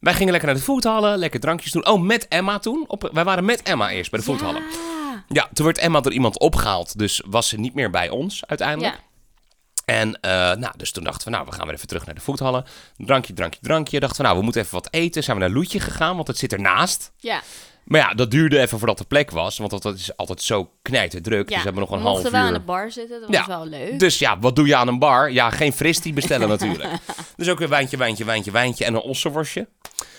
Wij gingen lekker naar de voethallen, lekker drankjes doen. Oh, met Emma toen. Op, wij waren met Emma eerst bij de voethallen. Ja. Ja, toen werd Emma door iemand opgehaald. Dus was ze niet meer bij ons uiteindelijk. Ja. En eh, nou, dus toen dachten we, nou, we gaan weer even terug naar de voethallen. Drankje, drankje, drankje. Dachten we, nou, we moeten even wat eten. Zijn we naar Loetje gegaan, want het zit ernaast. Ja. Maar ja, dat duurde even voordat er plek was. Want dat, is altijd zo knijterdruk. ja. Dus we hebben nog een half mochten wel aan uur. de bar zitten, dat Ja. was wel leuk. Dus ja, wat doe je aan een bar? Ja, geen fristie bestellen natuurlijk. dus ook weer wijntje, wijntje, wijntje, wijntje en een ossenworstje.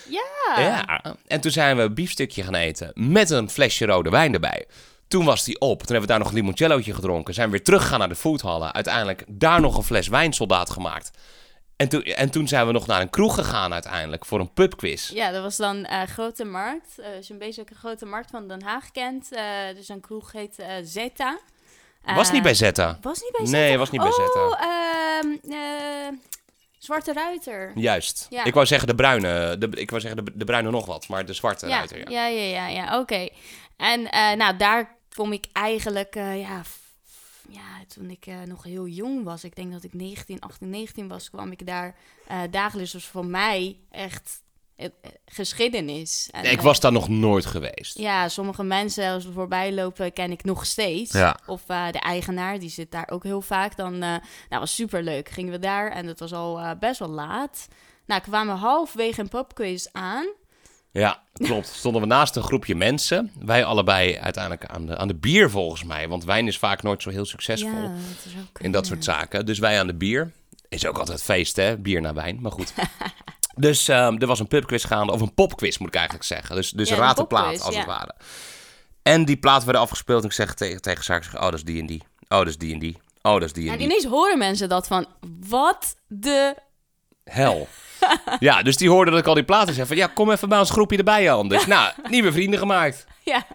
Ja. Ja. En toen zijn we een biefstukje gaan eten met een flesje rode wijn erbij. Toen was die op. Toen hebben we daar nog een limoncellootje gedronken. Zijn we weer teruggegaan naar de foodhallen. Uiteindelijk daar nog een fles wijnsoldaat gemaakt. En toen, en toen zijn we nog naar een kroeg gegaan uiteindelijk voor een pubquiz. Ja, dat was dan eh, Grote Markt. Eh, als je een beetje een Grote Markt van Den Haag kent. eh, dus een kroeg heet eh, Zeta. Was Eh, niet bij Zeta. Was niet bij Zeta? Nee, was niet bij oh, Zeta. ehm, eh, Zwarte Ruiter. Juist. Ja. Ik wou zeggen de bruine, de, ik wou zeggen de, de bruine nog wat, maar de zwarte ja, ruiter. Ja. ja, ja, ja, ja, oké. En eh, nou, daar kom ik eigenlijk, eh, ja, ja, toen ik eh, nog heel jong was, ik denk dat ik 19, 18, 19 was, kwam ik daar eh, dagelijks. Dus voor mij echt geschiedenis. En, ik was daar nog nooit geweest. Ja, sommige mensen als we voorbij lopen ken ik nog steeds. Ja. Of de eigenaar, die zit daar ook heel vaak. Dan, eh nou, was super leuk. Gingen we daar en het was al best wel laat. Nou, kwamen we halfwege een popquiz aan. Ja, klopt. Stonden we naast een groepje mensen. Wij allebei uiteindelijk aan de, aan de bier volgens mij. Want wijn is vaak nooit zo heel succesvol Ja, dat in dat soort zaken. Dus wij aan de bier. Is ook altijd feest, hè? Bier naar wijn, maar goed. dus ehm, er was een pubquiz gaande, of een popquiz moet ik eigenlijk zeggen. Dus, dus Ja, raad een de plaat, als het ware. En die plaat werd afgespeeld en ik zeg tegen, tegen Saak, oh, dat is die en die. Oh, dat is die en die. Oh, dat is die en En die. ineens horen mensen dat van, wat de... Hel. ja, dus die hoorden dat ik al die platen zei van, ja, kom even bij ons groepje erbij, Anders. Nou, nieuwe vrienden gemaakt. Ja.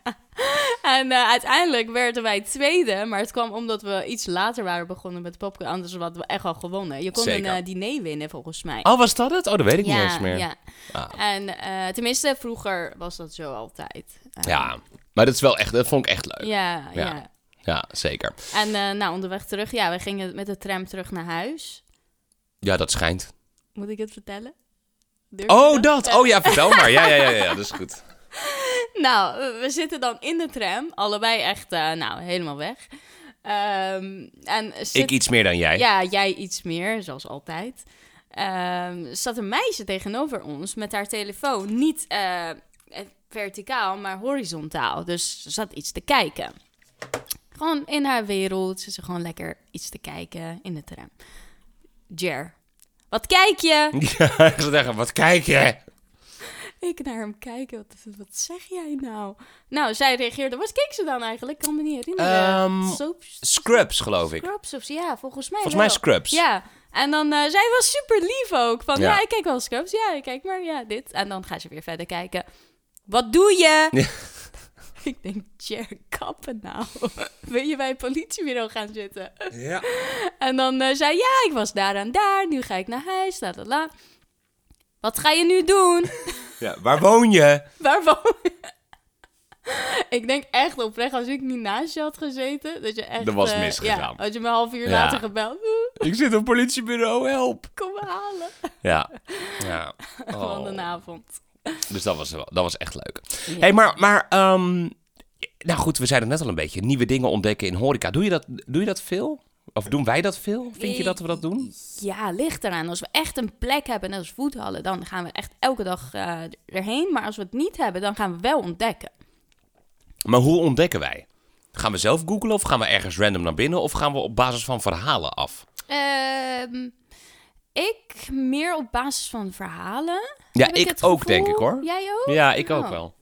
En eh, uiteindelijk werden wij tweede, maar het kwam omdat we iets later waren begonnen met popcorn. Anders hadden we echt al gewonnen. Je kon Zeker. een eh, diner winnen volgens mij. Oh, was dat het? Oh, dat weet ik niet eens meer. Ja, Ah. en eh, tenminste, vroeger was dat zo altijd. Ja, maar dat is wel echt, dat vond ik echt leuk. Ja, Ja. ja. Ja, zeker. En nou, onderweg terug, ja, we gingen met de tram terug naar huis. Ja, dat schijnt. Moet ik het vertellen? Durf Oh, dat. Oh ja, vertel maar. Ja, ja, ja, ja, dat is goed. Nou, we- zitten dan in de tram, allebei echt, eh, nou, helemaal weg. Ehm, en zit- Ik iets meer dan jij. Ja, jij iets meer, zoals altijd. Ehm, zat een meisje tegenover ons met haar telefoon. Niet eh, verticaal, maar horizontaal. Dus ze zat iets te kijken. Gewoon in haar wereld. Ze zat gewoon lekker iets te kijken in de tram. Jer, wat kijk je? Ja, ik zou zeggen, wat kijk je? Ik naar hem kijken. Wat, wat zeg jij nou? Nou, zij reageerde. Wat keek ze dan eigenlijk? Ik kan me niet herinneren. Ehm, Soaps? Scrubs, geloof ik. Scrubs of? Ja, volgens mij Volgens mij wel. Scrubs. Ja, en dan, eh, zij was super lief ook. Van, Ja. ja. ik kijk wel Scrubs. Ja, ik kijk maar, ja, dit. En dan gaat ze weer verder kijken. Wat doe je? Ja. ik denk, Jer, kappen nou. Wil je bij het politiebureau gaan zitten? Ja. En dan eh, zei ja, ik was daar en daar. Nu ga ik naar huis, la la la. Wat ga je nu doen? ja. Waar woon je? Waar woon je? Ik denk echt oprecht, als ik niet naast je had gezeten, dat je echt... Dat was eh, misgegaan. Ja, had je me een half uur Ja. later gebeld. Ik zit op politiebureau, help. Kom me halen. Ja. ja. Van een Oh. avond. Dus dat was, dat was echt leuk. Ja. hey, maar, maar ehm, nou goed, we zeiden net al een beetje, nieuwe dingen ontdekken in horeca. Doe je dat, doe je dat veel? Of doen wij dat veel? Vind je dat we dat doen? Ja, ligt eraan. Als we echt een plek hebben, net als voethallen, dan gaan we echt elke dag eh, erheen. Maar als we het niet hebben, dan gaan we wel ontdekken. Maar hoe ontdekken wij? Gaan we zelf googlen of gaan we ergens random naar binnen? Of gaan we op basis van verhalen af? Ehm, ik meer op basis van verhalen. Ja, ik, ook gevoel. denk ik hoor. Jij ook? Ja, ik ook Oh. wel.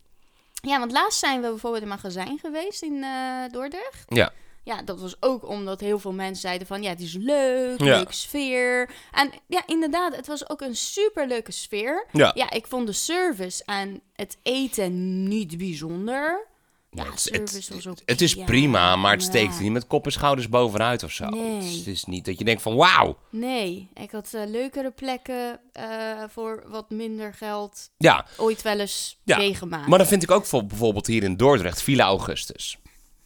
Ja, want laatst zijn we bijvoorbeeld in een magazijn geweest in eh, Dordrecht. Ja. Ja, dat was ook omdat heel veel mensen zeiden van ja, het is leuk, Ja. leuke sfeer. En ja, inderdaad, het was ook een super leuke sfeer. Ja. Ja, ik vond de service en het eten niet bijzonder. Ja, het- service het, was ook het is ja, prima, maar het steekt er niet met kop en schouders bovenuit of zo. Nee. Het is niet dat je denkt van wauw. Nee, ik had eh, leukere plekken eh, voor wat minder geld Ja, ooit wel eens Ja, meegemaakt. maar dan vind ik ook voor, bijvoorbeeld hier in Dordrecht, Villa Augustus.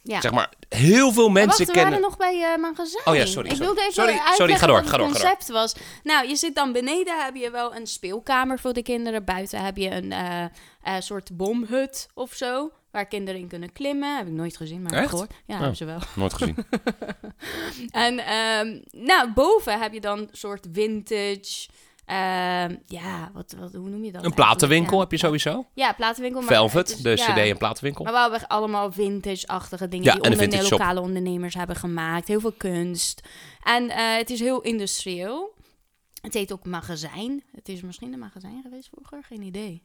ja. Zeg maar, heel veel mensen wacht, we kennen... waren nog bij eh magazijn. Oh ja, sorry, Ik sorry. wilde even Sorry, uitleggen sorry, ga door, wat het concept was. Nou, je zit dan beneden, heb je wel een speelkamer voor de kinderen. Buiten heb je een soort bomhut of zo, waar kinderen in kunnen klimmen. Heb ik nooit gezien, maar Echt? gehoord. Ja, Oh. hebben ze wel. Nooit gezien. En ehm, nou, boven heb je dan een soort vintage... ehm, ja, wat, wat, hoe noem je dat? Een platenwinkel Ja. heb je sowieso. Ja, platenwinkel. maar Velvet, is- de ja. cd- en platenwinkel. Maar we hebben allemaal vintage-achtige dingen Ja, die en een onder vintage shop. lokale ondernemers hebben gemaakt. Heel veel kunst. En eh, het is heel industrieel. Het heet ook magazijn. Het is misschien een magazijn geweest vroeger, geen idee.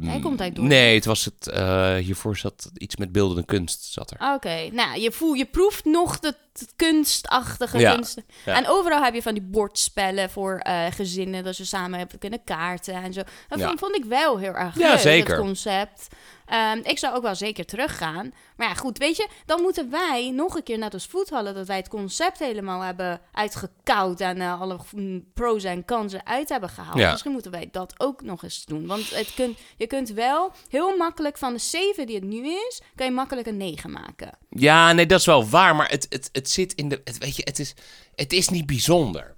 Hij komt uit Dordrecht. Nee, het was het... eh, hiervoor zat iets met beeldende kunst, zat er. Oké, nou, je, voel, je proeft nog de kunstachtige Ja. En overal heb je van die bordspellen voor eh, gezinnen, dat ze samen hebben kunnen kaarten en zo. Dat Ja. vond, vond ik wel heel erg Ja, leuk, zeker. het concept. Ehm, ik zou ook wel zeker teruggaan. Maar ja, goed, weet je, dan moeten wij nog een keer net als voethallen, dat wij het concept helemaal hebben uitgekoud en eh, alle mm, pros en cons eruit hebben gehaald. Ja. Misschien moeten wij dat ook nog eens doen. Want het kunt, je kunt wel heel makkelijk van de 7 die het nu is, kan je makkelijk een 9 maken. Ja, nee, dat is wel waar, maar het, het, het zit in de... Het, weet je, het is, het is niet bijzonder.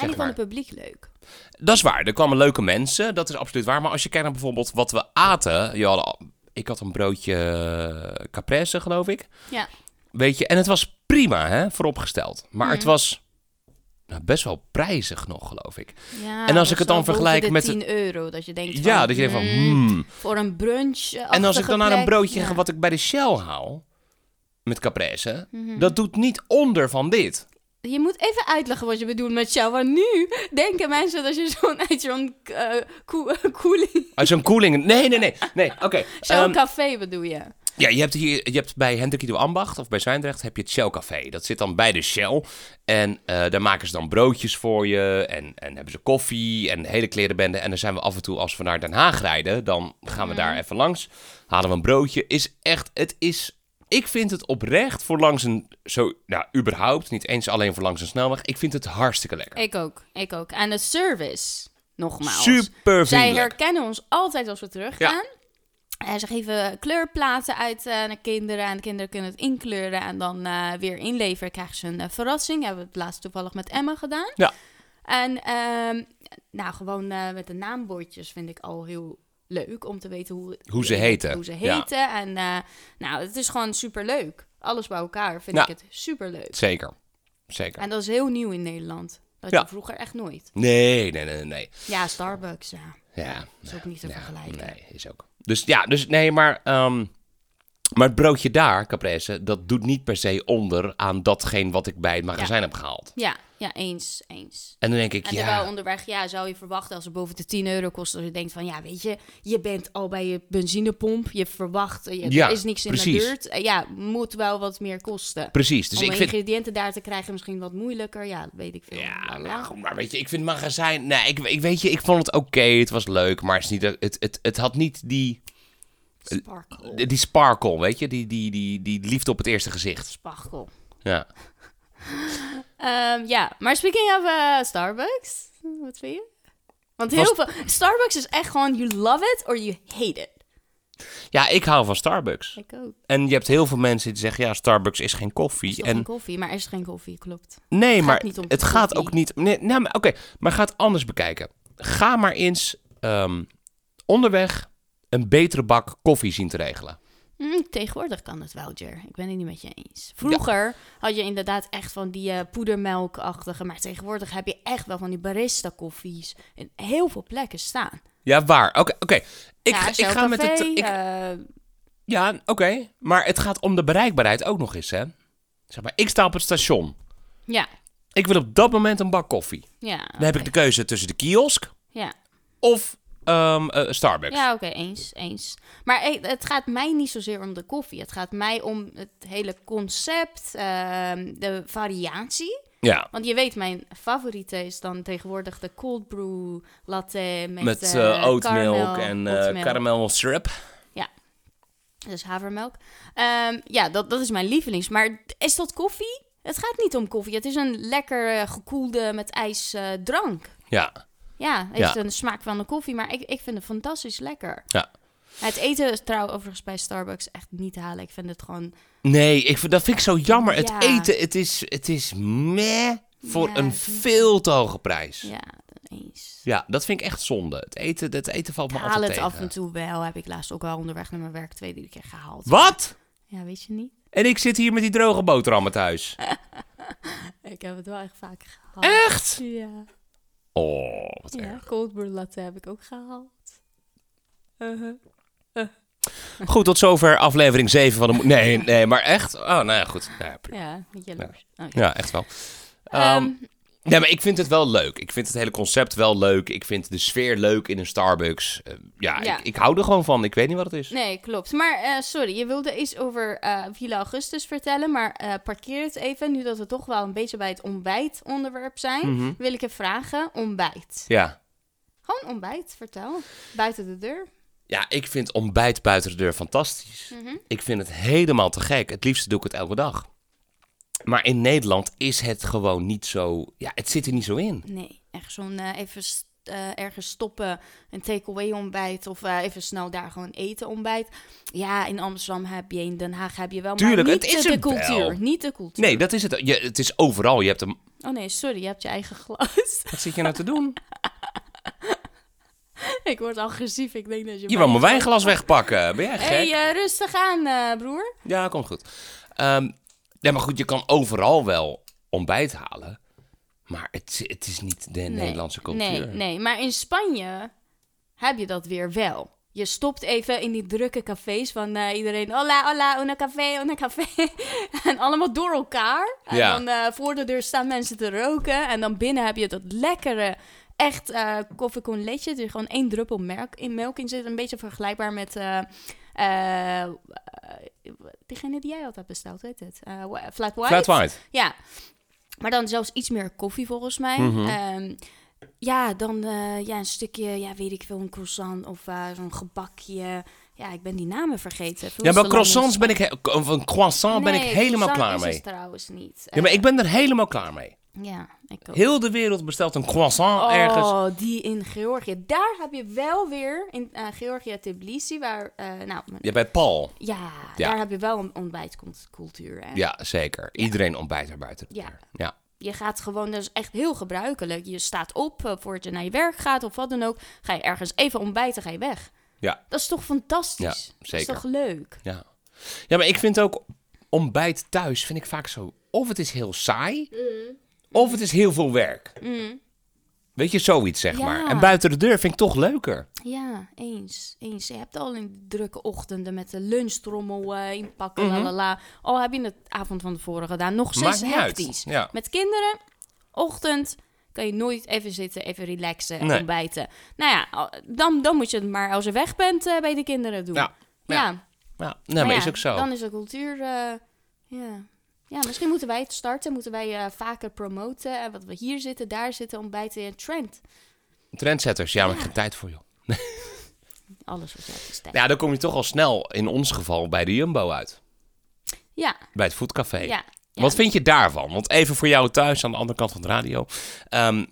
En die het publiek leuk. Dat is waar, er kwamen leuke mensen, dat is absoluut waar. Maar als je kijkt naar bijvoorbeeld wat we aten... Je had, ik had een broodje eh, caprese, geloof ik. Ja. Weet je, en het was prima, hè, vooropgesteld. Maar het was nou, best wel prijzig nog, geloof ik. Ja, En als ik het dan vergelijk met de de- 10 euro, dat je denkt van, Ja, dat je denkt van, hmm, hmm. voor een brunch En als ik dan naar een broodje ja. wat ik bij de Shell haal, met caprese, Mhm. dat doet niet onder van dit. Je moet even uitleggen wat je bedoelt met jou. Want nu denken mensen dat je zo'n uit zo'n eh, koe- koeling... Uit zo'n koeling. Nee, nee, nee. nee Oké. Zo'n ehm, café bedoel je? ja, je hebt hier, je hebt bij Hendrik Ido Ambacht of bij Zwijndrecht heb je het Shell Café. Dat zit dan bij de Shell. En eh, daar maken ze dan broodjes voor je. En, en hebben ze koffie en hele klerenbende. En dan zijn we af en toe, als we naar Den Haag rijden, dan gaan we daar even langs. Halen we een broodje. Is echt, het is... Ik vind het oprecht voor langs een, zo, nou, überhaupt, niet eens alleen voor langs een snelweg. Ik vind het hartstikke lekker. Ik ook, ik ook. En de service, nogmaals. Super Zij herkennen ons altijd als we teruggaan. En ze geven kleurplaten uit eh, naar kinderen. En de kinderen kunnen het inkleuren en dan eh, weer inleveren. Krijgen ze een eh, verrassing. Hebben we het laatst toevallig met Emma gedaan. Ja. En ehm, nou, gewoon met de naambordjes vind ik al heel leuk om te weten hoe, Hoe ze heten. Hoe ze Ja. heten. En eh, nou, het is gewoon super leuk. Alles bij elkaar vind Ja. ik het super leuk. Zeker. Zeker. En dat is heel nieuw in Nederland. Dat Ja. vroeger echt nooit. Nee, nee, nee, nee. Ja, Starbucks, ja. Ja, is ook niet te ja, vergelijken. Nee, is ook. Dus ja, dus nee, maar, ehm, maar het broodje daar, caprese, dat doet niet per se onder aan datgene wat ik bij het magazijn heb gehaald. Ja, ja, eens, eens. En dan denk ik, En ja, onderweg, ja, zou je verwachten als het boven de 10 euro kost, dat je denkt van, ja, weet je, je bent al bij je benzinepomp, je verwacht, je, Ja, er is niks in precies. de buurt. Eh, ja, moet wel wat meer kosten. precies. Dus Om ik vind, ingrediënten daar te krijgen misschien wat moeilijker, ja, dat weet ik veel. ja, maar, weet je, ik vind magazijn, nee, ik, ik weet je, ik vond het oké, het was leuk, maar het, is niet, het, het, het had niet die, Sparkle. die sparkle, weet je, die, die, die, die liefde op het eerste gezicht. Sparkle. Ja. Ehm, ja, maar speaking of eh, Starbucks, wat vind je? Want heel Was- veel... Starbucks is echt gewoon, you love it or you hate it. ja, ik hou van Starbucks. Ik ook. En je hebt heel veel mensen die zeggen, ja, Starbucks is geen koffie. is en geen koffie, maar er is geen koffie, klopt. Nee, gaat maar niet om het gaat ook niet. Nee, nou, maar oké, maar ga het anders bekijken. Ga maar eens ehm, onderweg een betere bak koffie zien te regelen. Hm, tegenwoordig kan het wel, Jer. Ik ben het niet met je eens. Vroeger had je inderdaad echt van die eh, poedermelkachtige, maar tegenwoordig heb je echt wel van die barista koffies in heel veel plekken staan. Ja, waar? Oké, oké. Ik, ja, ik ga met het... Ik- eh, ja, oké. Maar het gaat om de bereikbaarheid ook nog eens, hè. Zeg maar, ik sta op het station. ja, Ik wil op dat moment een bak koffie. ja. Dan heb ik de keuze tussen de kiosk Ja, of ehm, eh, Starbucks. ja oké, eens, eens. Maar eh, het gaat mij niet zozeer om de koffie. Het gaat mij om het hele concept, ehm, de variatie. Ja, Want je weet, mijn favoriete is dan tegenwoordig de cold brew latte met, met oatmilk caramel, en caramel syrup. Dus havermelk. Ehm, ja, dat, dat is mijn lievelings. Maar is dat koffie? Het gaat niet om koffie. Het is een lekker gekoelde met ijs drank. Ja, Ja, heeft Ja. een smaak van een koffie, maar ik, ik vind het fantastisch lekker. ja. Het eten is trouw overigens bij Starbucks echt niet te halen. Ik vind het gewoon... Nee, ik, vind- dat vind ik zo jammer. Het Ja. eten, het is, het is meh voor Ja, een veel te hoge prijs. Ja. Ja, eens. dat vind ik echt zonde. Het eten, het eten valt me Ik altijd het tegen. af en toe wel. Heb ik laatst ook wel onderweg naar mijn werk twee, drie keer gehaald. Wat? Ja, weet je niet? En ik zit hier met die droge boterhammen thuis. Ik heb het wel echt vaak gehaald. Echt? Ja. Oh, wat Ja, erg. cold brew latte heb ik ook gehaald. Uh-huh. Goed, tot zover aflevering 7 van de... Nee, nee, maar echt? Oh, nou ja, goed. Ja. Ja, met jaloers. Oh, ja echt wel. Ehm, nee, maar ik vind het wel leuk. Ik vind het hele concept wel leuk. Ik vind de sfeer leuk in een Starbucks. Eh, ja, Ja. Ik, ik hou er gewoon van. Ik weet niet wat het is. Nee, klopt. Maar eh, sorry, je wilde iets over eh, Villa Augustus vertellen, maar parkeer het even. Nu dat we toch wel een beetje bij het ontbijt onderwerp zijn, Mhm. wil ik je vragen, ontbijt. Ja. Gewoon ontbijt, vertel. Buiten de deur. Ja, ik vind ontbijt buiten de deur fantastisch. Mhm. Ik vind het helemaal te gek. Het liefst doe ik het elke dag. Maar in Nederland is het gewoon niet zo... Ja, het zit er niet zo in. Nee, echt zo'n eh, even st- eh, ergens stoppen, een takeaway ontbijt of eh, even snel daar gewoon eten ontbijt. Ja, in Amsterdam heb je, in Den Haag heb je wel, Tuurlijk, maar niet het is de cultuur. wel. Niet de cultuur. Nee, dat is het. Je, het is overal. Je hebt een... Oh nee, sorry, je hebt je eigen glas. Wat zit je nou te doen? ik word agressief, ik denk dat je... Je wou mijn wijnglas wegpakken. Ben jij gek? Hey, rustig aan, broer. Ja, komt goed. Ehm ja, maar goed, je kan overal wel ontbijt halen. Maar het, het is niet de Nederlandse cultuur. Nee, nee, maar in Spanje heb je dat weer wel. Je stopt even in die drukke cafés van eh, iedereen... Hola, hola, una café, una café. en allemaal door elkaar. En Ja. dan eh, voor de deur staan mensen te roken. En dan binnen heb je dat lekkere, echt eh koffie con leche. Er gewoon één druppel melk in, melk in zit. Een beetje vergelijkbaar met... diegene die jij altijd bestelt, weet het? Eh, flat white. Flat white. Ja, maar dan zelfs iets meer koffie volgens mij. Mhm. Ehm, ja, dan eh, ja, een stukje, ja, weet ik veel, een croissant of eh, zo'n gebakje. Ja, ik ben die namen vergeten. Veel Ja, maar croissants ben ik... Of een croissant ben ik helemaal klaar mee. trouwens niet. Ja, maar ik ben er helemaal klaar mee. Ja, ik ook. Heel de wereld bestelt een croissant Oh, ergens. die in Georgië. Daar heb je wel weer, in eh, Georgië, Tbilisi, waar, eh, nou, Ja, bij Paul. ja, Ja. daar heb je wel een ontbijtcultuur. hè. Ja, zeker. Iedereen ontbijt er buiten de Ja. deur. Ja. Je gaat gewoon, dat is echt heel gebruikelijk. Je staat op eh, voordat je naar je werk gaat of wat dan ook. Ga je ergens even ontbijten, ga je weg. Ja. Dat is toch fantastisch? Ja, Dat zeker. is toch leuk? Ja. ja, maar ik vind ook ontbijt thuis vind ik vaak zo... Of het is heel saai, of het is heel veel werk. Mm. Weet je, zoiets zeg Ja. maar. En buiten de deur vind ik toch leuker. Ja, eens. eens. Je hebt al in drukke ochtenden met de lunchtrommel eh, inpakken, Mhm. lalala. Al heb je het avond van tevoren gedaan. Nog steeds hectisch. Ja. Met kinderen, ochtend, kan je nooit even zitten, even relaxen en Nee. ontbijten. Nou ja, dan, dan moet je het maar als je weg bent eh, bij de kinderen doen. Ja. ja. Ja. Ja, nee, maar is ook zo. Dan is de cultuur. eh, ja. Ja, misschien moeten wij het starten. Moeten wij eh, vaker promoten. En wat we hier zitten, daar zitten, ontbijten in trend. Trendsetters, ja, maar ik heb geen tijd voor joh. Alles wat jij bestelt. Ja, dan kom je toch al snel, in ons geval, bij de Jumbo uit. Ja, Bij het Foodcafé. ja. ja. Wat vind je daarvan? Want even voor jou thuis aan de andere kant van de radio. Ehm,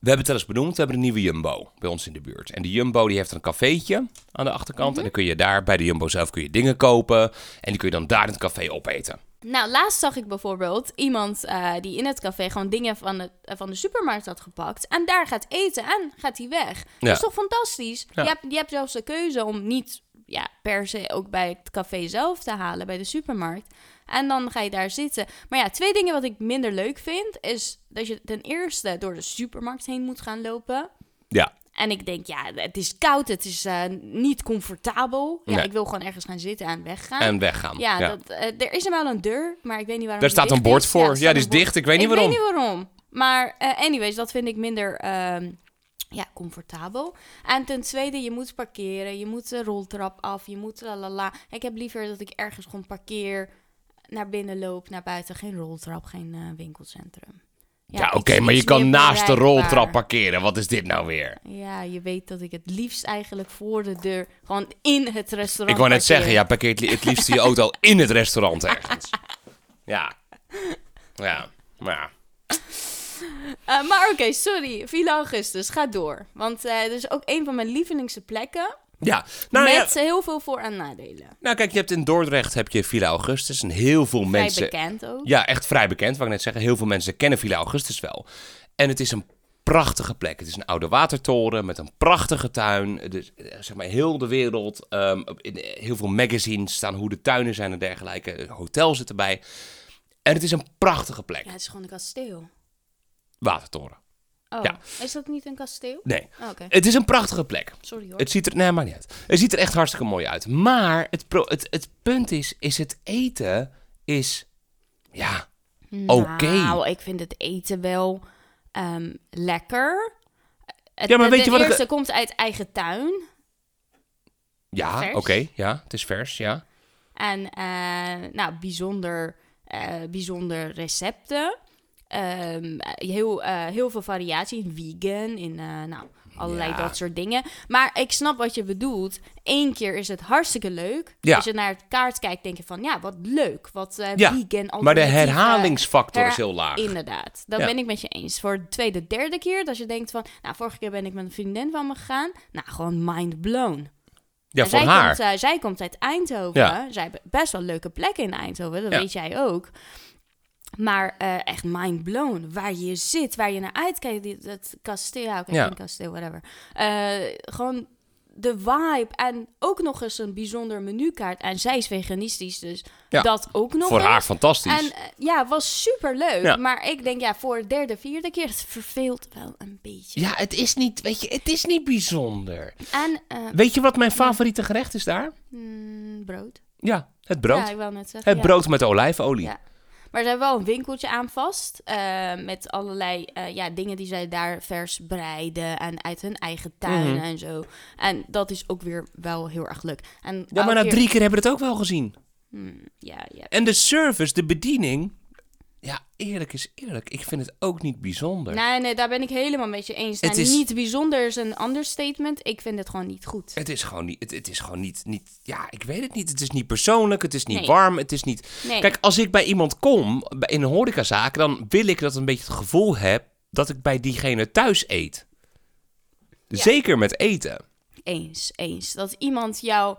we hebben het wel eens benoemd, we hebben een nieuwe Jumbo bij ons in de buurt. En die Jumbo die heeft een cafeetje aan de achterkant. Mhm. En dan kun je daar bij de Jumbo zelf kun je dingen kopen. En die kun je dan daar in het café opeten. Nou, laatst zag ik bijvoorbeeld iemand eh, die in het café gewoon dingen van de, eh, van de supermarkt had gepakt. En daar gaat eten en gaat hij weg. Ja. Dat is toch fantastisch? Ja. Je, hebt, je hebt zelfs de keuze om niet ja, per se ook bij het café zelf te halen, bij de supermarkt. En dan ga je daar zitten. Maar ja, twee dingen wat ik minder leuk vind, is dat je ten eerste door de supermarkt heen moet gaan lopen. Ja. En ik denk, ja, het is koud, het is eh, niet comfortabel. Ja, Nee. ik wil gewoon ergens gaan zitten en weggaan. En weggaan. ja, Dat, eh, er is er wel een deur, maar ik weet niet waarom Daar die staat een bord voor. er Ja, die is bord. dicht. Ik weet niet waarom. Ik weet niet waarom. Maar eh, anyways, dat vind ik minder ehm, ja, comfortabel. En ten tweede, je moet parkeren. Je moet de roltrap af. Je moet la la la. Ik heb liever dat ik ergens gewoon parkeer, naar binnen loop, naar buiten. Geen roltrap, geen winkelcentrum. Ja, oké, maar je kan naast de roltrap parkeren. Wat is dit nou weer? Ja, je weet dat ik het liefst eigenlijk voor de deur, gewoon in het restaurant Ik wou net zeggen, ja, parkeer het li- het liefst je auto in het restaurant ergens. Ja. Ja. Maar ja. Eh, maar oké, sorry. Villa Augustus, ga door. Want het is ook een van mijn lievelingste plekken. Ja, nou ja. met heel veel voor- en nadelen. Nou kijk, je hebt in Dordrecht heb je Villa Augustus. En heel veel Vrij mensen... bekend ook. Ja, echt vrij bekend, wou ik net zeggen. Heel veel mensen kennen Villa Augustus wel. En het is een prachtige plek. Het is een oude watertoren met een prachtige tuin. Dus, eh, zeg maar, heel de wereld. ehm, in heel veel magazines staan hoe de tuinen zijn en dergelijke. Hotel zit erbij. En het is een prachtige plek. Ja, het is gewoon een kasteel. Watertoren. Oh, Ja. is dat niet een kasteel? Nee. Oh, Oké, Het is een prachtige plek. sorry hoor. Het ziet er, nee, maar niet uit. Het ziet er echt hartstikke mooi uit. Maar het, pro- het, het punt is, is het eten is, ja, oké. Nou, ik vind het eten wel ehm, lekker. Het, Ja, maar weet de je wat ik- eerste komt uit eigen tuin. ja, oké, ja, het is vers, ja. En eh, nou, bijzonder, eh, bijzonder recepten. Ehm, heel, eh, heel veel variatie in vegan, in eh, nou, allerlei Ja. dat soort dingen. Maar ik snap wat je bedoelt. Eén keer is het hartstikke leuk. Ja. Als je naar het kaart kijkt, denk je van ja, wat leuk. Wat eh Ja, vegan, Maar de herhalingsfactor her- is heel laag. Inderdaad, dat ben ik met je eens. Voor de tweede, derde keer, dat je denkt van... Nou, vorige keer ben ik met een vriendin van me gegaan. Nou, gewoon mind blown. Ja, En van zij haar. Komt, eh, zij komt uit Eindhoven. Zij hebben best wel leuke plekken in Eindhoven, dat weet jij ook. Maar eh, echt mind blown. Waar je zit, waar je naar uitkijkt. Het kasteel, ja, oké, Ja. geen kasteel, whatever. Eh, gewoon de vibe. En ook nog eens een bijzonder menukaart. En zij is veganistisch, dus Ja. dat ook nog Voor eens. haar fantastisch. En eh, ja, was super leuk. Ja. Maar ik denk, ja, voor de derde, vierde keer, het verveelt wel een beetje. Ja, het is niet, weet je, het is niet bijzonder. En Weet je wat mijn favoriete gerecht is daar? mm, brood. Ja, het brood. Ja, ik wil net zeggen. het brood met olijfolie. Maar ze hebben wel een winkeltje aan vast. eh, met allerlei eh, ja, dingen die zij daar vers bereiden. En uit hun eigen tuin Mhm. en zo. En dat is ook weer wel heel erg leuk. En Ja, maar na keer- drie keer hebben we het ook wel gezien. Hmm, ja, ja. En de service, de bediening. Ja, eerlijk is eerlijk. Ik vind het ook niet bijzonder. Nee, nee, daar ben ik helemaal met je eens. Het nou, is- Niet bijzonder is een understatement. Ik vind het gewoon niet goed. Het is gewoon niet, het, het is gewoon niet, niet, ja, ik weet het niet. Het is niet persoonlijk, het is niet Nee. warm, het is niet... Nee. Kijk, als ik bij iemand kom, in een horecazaak, dan wil ik dat een beetje het gevoel heb dat ik bij diegene thuis eet. Ja. Zeker met eten. Eens, eens. Dat iemand jou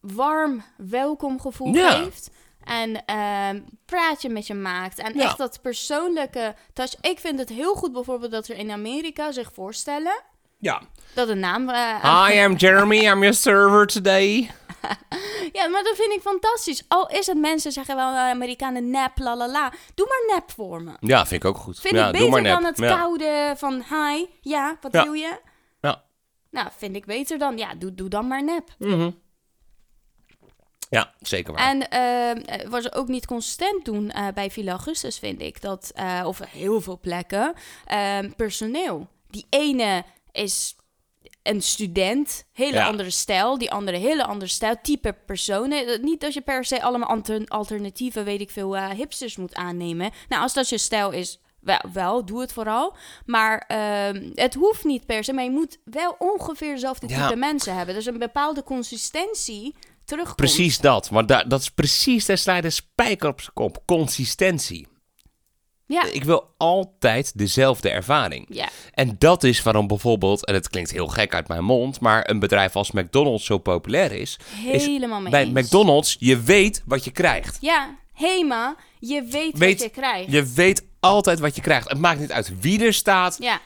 warm welkomgevoel Ja. geeft. En ehm praatje met je maakt. En Ja. echt dat persoonlijke touch. Ik vind het heel goed bijvoorbeeld dat er in Amerika zich voorstellen... Ja. dat een naam... eh, Hi, I'm Jeremy, I'm your server today. Ja, maar dat vind ik fantastisch. Al is het mensen zeggen wel eh, Amerikanen nep, la la la. Doe maar nep voor me. Ja, vind ik ook goed. Vind ja, ik doe beter dan het ja. koude van hi. Ja, wat Ja. wil je? Ja. Nou, vind ik beter dan... Ja, doe, doe dan maar nep. Mhm. Ja, zeker waar. En ehm, wat ze ook niet constant doen eh, bij Villa Augustus, vind ik, dat, eh, of heel veel plekken, ehm, personeel. Die ene is een student, hele Ja. andere stijl, die andere hele andere stijl, type personen. Eh, Niet dat je per se allemaal alter- alternatieve, weet ik veel, eh, hipsters moet aannemen. Nou, als dat je stijl is, wel, wel doe het vooral. Maar ehm, het hoeft niet per se, maar je moet wel ongeveer dezelfde Ja. type mensen hebben. Dus een bepaalde consistentie terugkomt. Precies dat. Maar da- dat is precies, daar sla je de spijker op zijn kop. Consistentie. Ja. Ik wil altijd dezelfde ervaring. Ja, En dat is waarom bijvoorbeeld, en het klinkt heel gek uit mijn mond, maar een bedrijf als McDonald's zo populair is. is helemaal mee bij eens. McDonald's, je weet wat je krijgt. Ja, Hema, je weet, Weet- wat je krijgt. Je weet altijd wat je krijgt. Het maakt niet uit wie er staat. Ja,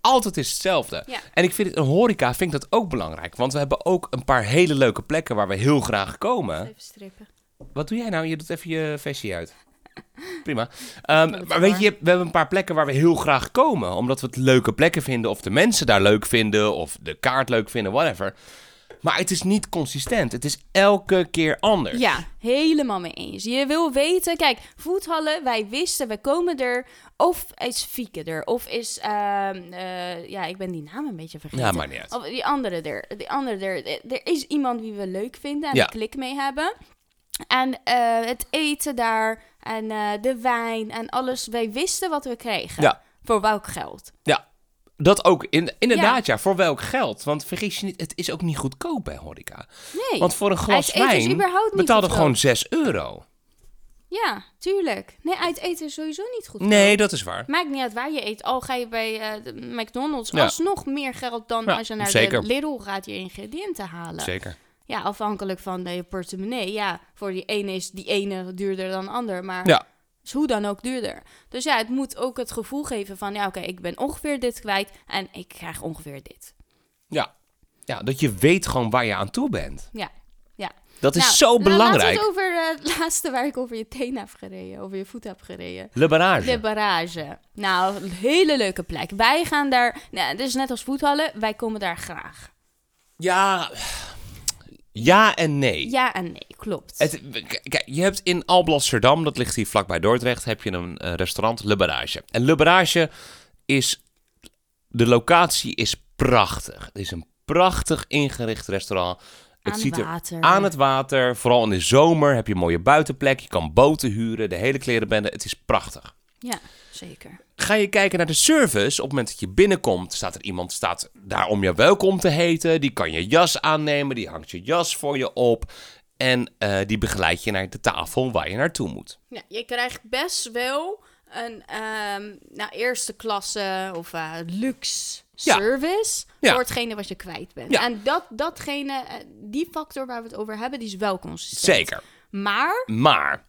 Altijd is hetzelfde. Ja. En ik vind het, in horeca vind ik dat ook belangrijk. Want we hebben ook een paar hele leuke plekken waar we heel graag komen. Even strippen. Wat doe jij nou? Je doet even je vestje uit. Prima. Ehm, maar weet je, we hebben een paar plekken waar we heel graag komen. Omdat we het leuke plekken vinden. Of de mensen daar leuk vinden. Of de kaart leuk vinden, whatever. Maar het is niet consistent. Het is elke keer anders. Ja, helemaal mee eens. Je wil weten, kijk, voethallen, wij wisten, we komen er. Of is Fieke er, of is, ehm, eh, ja, ik ben die naam een beetje vergeten. Ja, maakt niet uit. Of die andere er, die andere er. Er is iemand die we leuk vinden en Ja. een klik mee hebben. En eh, het eten daar en eh, de wijn en alles. Wij wisten wat we kregen. Ja. Voor welk geld. Ja, dat ook. In, inderdaad, ja. Voor welk geld? Want vergis je niet, het is ook niet goedkoop bij horeca. Nee. Want voor een glas is wijn betaalde goedkoop. gewoon 6 euro. Ja, tuurlijk. Nee, uit eten is sowieso niet goed. Nee, dat is waar. Maakt niet uit waar je eet. Al ga je bij eh, de McDonald's Ja. alsnog meer geld dan Ja, als je naar zeker. de Lidl gaat je ingrediënten halen. Zeker. Ja, afhankelijk van de portemonnee. Ja, voor die ene is die ene duurder dan de ander. Maar Ja. Is hoe dan ook duurder. Dus ja, het moet ook het gevoel geven van... Ja, oké, ik ben ongeveer dit kwijt en ik krijg ongeveer dit. Ja. ja, dat je weet gewoon waar je aan toe bent. Ja, ja. Dat is Nou, zo nou, belangrijk. Laten we het over eh, het laatste waar ik over je teen heb gereden. Over je voet heb gereden. Le barrage. De barrage. Nou, een hele leuke plek. Wij gaan daar, nou, het is net als voethallen, wij komen daar graag. Ja, ja en nee. Ja en nee, klopt. Het, kijk, je hebt in Alblasserdam, dat ligt hier vlakbij Dordrecht, heb je een restaurant, Le Barrage. En Le Barrage is, de locatie is prachtig. Het is een prachtig ingericht restaurant. Het Aan ziet er water. aan het water, vooral in de zomer heb je een mooie buitenplek. Je kan boten huren, de hele klerenbende. Het is prachtig. Ja, zeker. Ga je kijken naar de service, op het moment dat je binnenkomt, staat er iemand staat daar om je welkom te heten. Die kan je jas aannemen, die hangt je jas voor je op. En eh, die begeleidt je naar de tafel waar je naartoe moet. Ja, je krijgt best wel een ehm, nou, eerste klasse of eh, luxe Ja. service Ja. voor hetgene wat je kwijt bent. Ja. En dat, datgene, eh, die factor waar we het over hebben, die is wel consistent. Zeker. Maar, Maar,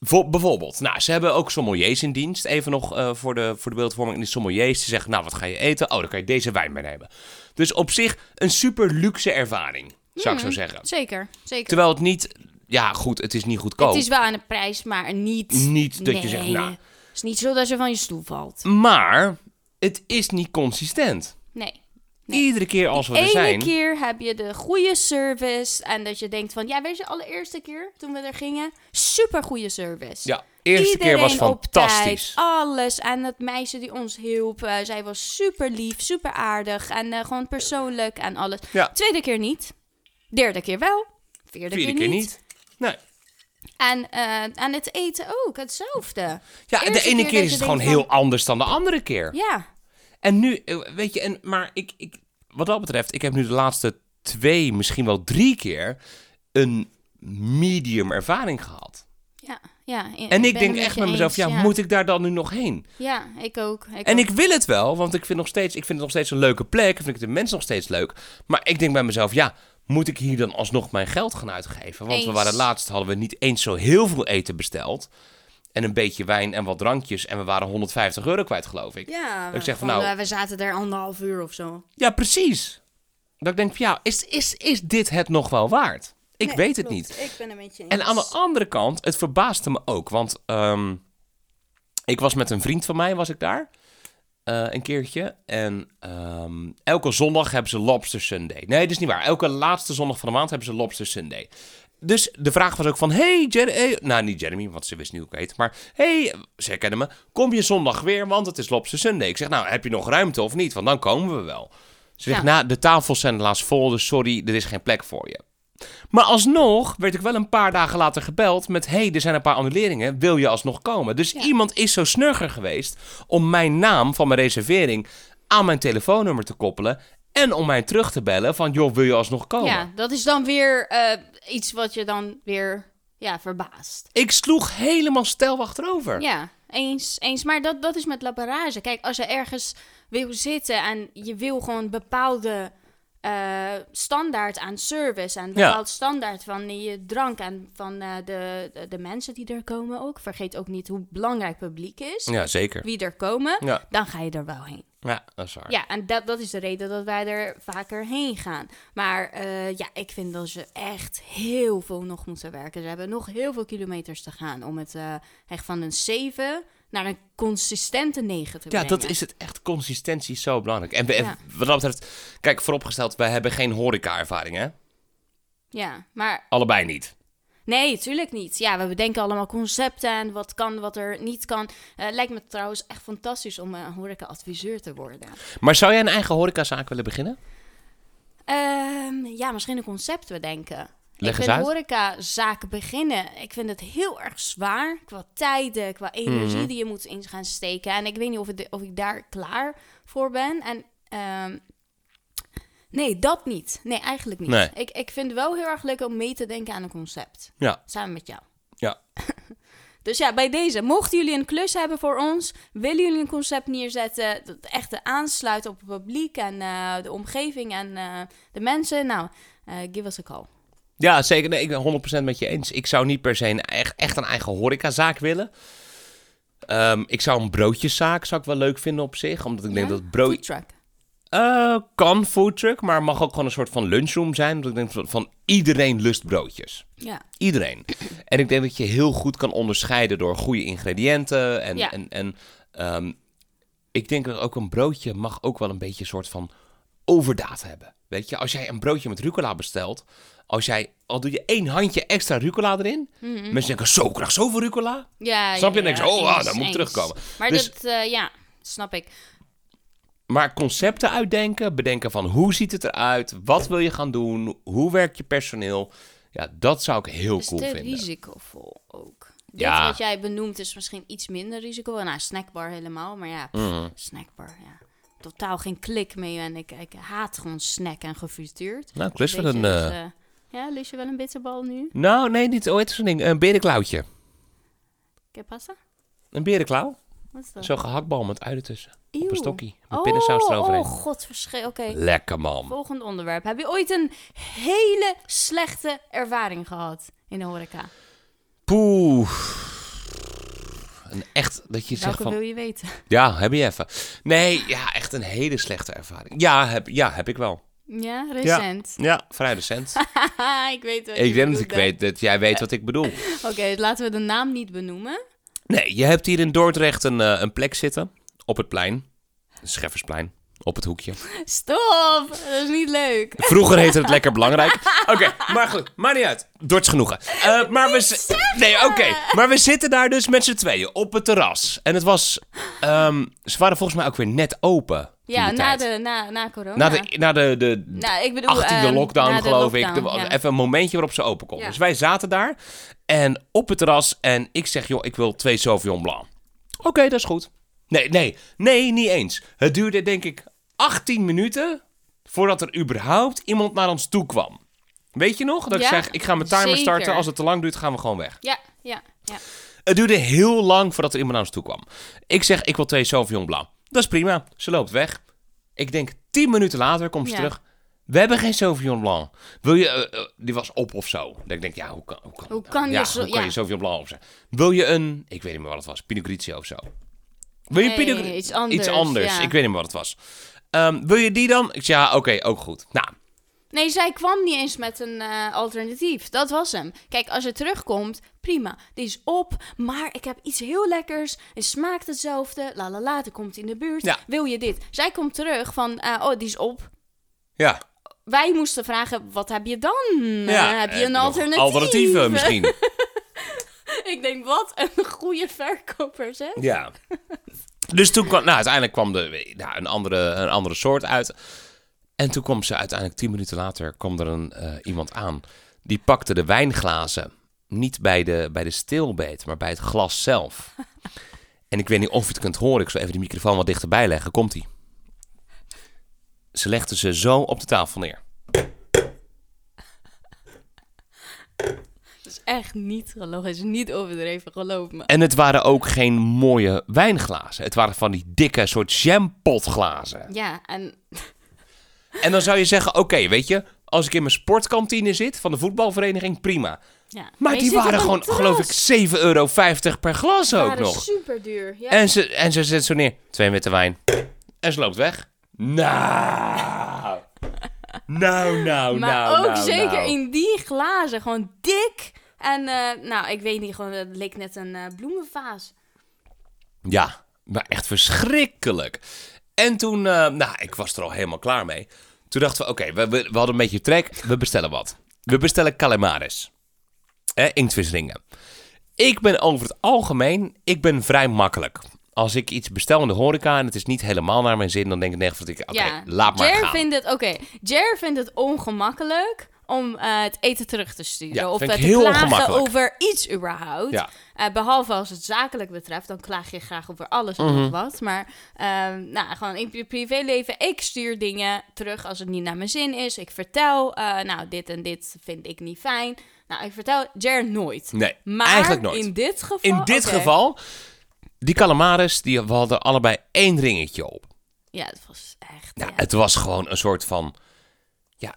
voor, bijvoorbeeld, nou, ze hebben ook sommeliers in dienst. Even nog eh, voor, de, voor de beeldvorming. Die sommeliers die zeggen, nou, wat ga je eten? Oh, dan kan je deze wijn meenemen. Dus op zich een super luxe ervaring, zou ik zo zeggen. zeker, zeker. Terwijl het niet, ja goed, het is niet goedkoop. Het is wel aan de prijs, maar niet... Niet dat je zegt, nou... Het is niet zo dat je van je stoel valt. Maar het is niet consistent. Nee. Iedere keer als we er zijn. keer heb je de goede service. En dat je denkt van, ja, weet je, de allereerste keer toen we er gingen, super goede service. Ja, eerste keer was Iedereen fantastisch. tijd, alles. En het meisje die ons hielp, eh, zij was super lief, super aardig. En eh, gewoon persoonlijk en alles. Ja. Tweede keer niet. Derde keer wel. Vierde, Vierde keer, niet. Nee. En, en het eten ook, hetzelfde. Ja, de Eerste ene keer is het gewoon heel anders dan de andere keer. Ja, En nu, eh, weet je, en, maar ik, ik, wat dat betreft, ik heb nu de laatste twee, misschien wel drie keer een medium ervaring gehad. ja, ja. En ik denk echt met mezelf, eens, ja, moet ik daar dan nu nog heen? Ja, ik ook. Ik En ook. ik wil het wel, want ik vind, nog steeds, ik vind het nog steeds een leuke plek. Vind ik de mensen nog steeds leuk. Maar ik denk bij mezelf, ja, moet ik hier dan alsnog mijn geld gaan uitgeven? Want we waren laatst, hadden we niet eens zo heel veel eten besteld. En een beetje wijn en wat drankjes. En we waren 150 euro kwijt, geloof ik. Ja, ik zeg van, nou- eh, we zaten daar anderhalf uur of zo. Ja, precies. Dat ik denk van, ja, is, is, is dit het nog wel waard? Ik weet het niet. Ik ben een beetje En aan de andere kant, het verbaasde me ook. Want ehm, ik was met een vriend van mij, was ik daar. eh, een keertje. En ehm, elke zondag hebben ze Lobster Sunday. Nee, dat is niet waar. Elke laatste zondag van de maand hebben ze Lobster Sunday. Dus de vraag was ook van, hey, Jeremy... Hey, nou, niet Jeremy, want ze wist niet hoe ik heet. Maar, hey, ze herkennen me. Kom je zondag weer, want het is Lobster Sunday. Ik zeg, nou, heb je nog ruimte of niet? Want dan komen we wel. Ze zegt, Ja. nou, de tafels zijn helaas vol, dus sorry, er is geen plek voor je. Maar alsnog werd ik wel een paar dagen later gebeld met... hey, er zijn een paar annuleringen, wil je alsnog komen? Dus Ja. iemand is zo snurger geweest om mijn naam van mijn reservering... aan mijn telefoonnummer te koppelen... en om mij terug te bellen van... joh, wil je alsnog komen? Ja, dat is dan weer eh, iets wat je dan weer ja, verbaast. Ik sloeg helemaal stel achterover. Ja, eens, eens. Maar dat, dat is met La Barrage. Kijk, als je ergens wil zitten en je wil gewoon bepaalde eh, standaard aan service en Ja. bepaald standaard van je drank en van eh, de, de, de mensen die er komen ook. Vergeet ook niet hoe belangrijk publiek is. Ja, zeker. Wie er komen, Ja, dan ga je er wel heen. ja dat is waar. Ja, en dat, dat is de reden dat wij er vaker heen gaan. Maar eh, ja, ik vind dat ze echt heel veel nog moeten werken. Ze hebben nog heel veel kilometers te gaan om het eh, echt van een 7 naar een consistente 9 te Ja, brengen. dat is het echt. Consistentie is zo belangrijk. En we- Ja. wat dat betreft, kijk, vooropgesteld, wij hebben geen horeca-ervaring, hè? Ja, maar Allebei niet. nee, tuurlijk niet. Ja, we bedenken allemaal concepten en wat kan, wat er niet kan. Eh, lijkt me trouwens echt fantastisch om een horeca-adviseur te worden. Maar zou jij een eigen horecazaak willen beginnen? Ehm, ja, misschien een concept bedenken. Leg ik uit. horecazaken beginnen. Ik vind het heel erg zwaar qua tijden, qua energie Mhm. die je moet in gaan steken. En ik weet niet of, het, of ik daar klaar voor ben. En ehm, nee, dat niet. Nee, eigenlijk niet. Nee. Ik, ik vind het wel heel erg leuk om mee te denken aan een concept. Ja. Samen met jou. Ja. Dus ja, bij deze, mochten jullie een klus hebben voor ons, willen jullie een concept neerzetten, dat echt aansluit op het publiek en eh, de omgeving en eh, de mensen, nou, eh, give us a call. Ja, zeker. Nee, ik ben 100% met je eens. Ik zou niet per se een, echt, echt een eigen horecazaak willen. Ehm, ik zou een broodjeszaak zou ik wel leuk vinden op zich. Omdat ik denk dat brood... Foodtruck. Eh, kan foodtruck, maar mag ook gewoon een soort van lunchroom zijn. Omdat ik denk van, van iedereen lust broodjes. Ja. Iedereen. En ik denk dat je heel goed kan onderscheiden door goede ingrediënten. En, Ja. en, en ehm, ik denk dat ook een broodje mag ook wel een beetje een soort van overdaad hebben. Weet je, als jij een broodje met rucola bestelt, als jij, al doe je één handje extra rucola erin, mensen denken, zo, ik krijg zoveel rucola. Ja, Snap je? ja, En denk ja, je, oh, ah, dat moet terugkomen. Maar Dus- dat, eh, ja, snap ik. Maar concepten uitdenken, bedenken van hoe ziet het eruit, wat wil je gaan doen, hoe werkt je personeel, ja, dat zou ik heel is cool te vinden. risicovol ook. Dit Ja. wat jij benoemt is misschien iets minder risicovol. Nou, snackbar helemaal, maar ja, pff, Mhm. snackbar, ja. Totaal geen klik mee en ik, ik haat gewoon snack en gefrituurd. Nou, wel Weet een... dus, ja, lust je wel een bitterbal nu? Nou, nee, niet. Oh, het is een ding. Een berenklauwtje. ¿Qué pasa? Een berenklauw. Wat is dat? Zo'n gehaktbal met uien tussen. Op Eeuw. een stokkie. Met Oh, pindasaus eroverheen. Oh, god, verschil. Oké, Lekker, man. volgend onderwerp. Heb je ooit een hele slechte ervaring gehad in de horeca? Poeh. Een echt, dat je zegt van... wil je weten? Ja, heb je even. Nee, ja, echt een hele slechte ervaring. Ja, heb, ja, heb ik wel. Ja, recent. Ja, vrij recent. ik weet wat ik denk dat ik weet dat jij weet wat ik bedoel. Oké, laten we de naam niet benoemen. Nee, je hebt hier in Dordrecht een, eh, een plek zitten. Op het plein. Scheffersplein. Op het hoekje. Stop! Dat is niet leuk. Vroeger heette het lekker belangrijk. Oké, maar goed, maakt niet uit. Dorts genoegen. Eh, maar we Nee, oké. Maar we zitten daar dus met z'n tweeën op het terras. En het was... ehm, ze waren volgens mij ook weer net open. Ja, na, tijd. de, na, na corona. Na de, na de, de nou, ik bedoel, 18e ehm, lockdown, na de geloof ik. lockdown, was ja. even een momentje waarop ze open kon. Ja. Dus wij zaten daar. En op het terras. En ik zeg, joh, ik wil twee Sauvignon Blanc. Oké, dat is goed. Nee, nee, nee, niet eens. Het duurde denk ik 18 minuten voordat er überhaupt iemand naar ons toe kwam. Weet je nog? Dat ik zeg, ik ga mijn timer zeker. starten. Als het te lang duurt, gaan we gewoon weg. Ja, ja, ja. Het duurde heel lang voordat er iemand naar ons toe kwam. Ik zeg, ik wil twee Sauvignon Blanc. Dat is prima. Ze loopt weg. Ik denk, 10 minuten later komt ze Ja. terug. We hebben geen Sauvignon Blanc. Wil je... eh, eh, die was op of zo. Dat ik denk, ja, hoe kan, hoe kan, Hoe kan ja, je zo- hoe kan je Sauvignon Blanc op zijn? Wil je een... Ik weet niet meer wat het was. Pinot Grigio of zo. Wil je Nee, iets anders, Iets anders. ja. Ik weet niet meer wat het was. Ehm, wil je die dan? Ik zeg, ja, oké, ook goed. Nou, Nee, zij kwam niet eens met een eh, alternatief. Dat was hem. Kijk, als je terugkomt, prima. Die is op, maar ik heb iets heel lekkers. Het smaakt hetzelfde. La la la, komt in de buurt. Ja. Wil je dit? Zij komt terug van, eh, oh, die is op. ja. Wij moesten vragen, wat heb je dan? ja heb je eh, een alternatief? Alternatieven misschien. ik denk, wat een goede verkoper, zeg. Ja. Dus toen kwam, nou, uiteindelijk kwam er nou, een, andere, een andere soort uit. En toen kwam ze uiteindelijk, tien minuten later, kwam er een, eh, iemand aan. Die pakte de wijnglazen niet bij de, bij de stilbeet, maar bij het glas zelf. En ik weet niet of je het kunt horen. Ik zal even de microfoon wat dichterbij leggen. Komt-ie. Ze legde ze zo op de tafel neer. Dat is echt niet gelogen. Het is niet overdreven, geloof me. En het waren ook geen mooie wijnglazen. Het waren van die dikke soort jampotglazen. Ja, en En dan zou je zeggen, oké, weet je, als ik in mijn sportkantine zit van de voetbalvereniging, prima. Ja. Maar die waren gewoon, geloof ik, terras. 7,50 euro per glas ook waren nog. super duur. Ja. En ze, en ze zet zo neer, twee witte wijn. En ze loopt weg. Nou. Nou, nou, maar nou, ook nou, zeker nou. in die glazen, gewoon dik. En eh, nou, ik weet niet, gewoon, het leek net een eh, bloemenvaas. Ja, maar echt verschrikkelijk. En toen, eh, nou, ik was er al helemaal klaar mee. Toen dachten we, oké, we, we, we hadden een beetje trek. We bestellen wat. We bestellen calamares. Eh, inktvisringen. Ik ben over het algemeen, ik ben vrij makkelijk. Als ik iets bestel in de horeca en het is niet helemaal naar mijn zin, dan denk ik negen van, oké, ja, laat maar Jer gaan. vindt het, oké, Jer vindt het ongemakkelijk om eh, het eten terug te sturen. Ja, of vind eh, te klagen over iets überhaupt. Ja. Eh, behalve als het zakelijk betreft, dan klaag je graag over alles en Mhm. nog wat. Maar ehm, nou, gewoon in je privéleven, ik stuur dingen terug als het niet naar mijn zin is. Ik vertel, nou, dit en dit vind ik niet fijn. Nou, ik vertel Jer nooit. Nee, Maar eigenlijk nooit. in dit geval... In dit geval, die calamares, die hadden allebei één ringetje op. Ja, het was echt... Nou, ja. het was gewoon een soort van, ja,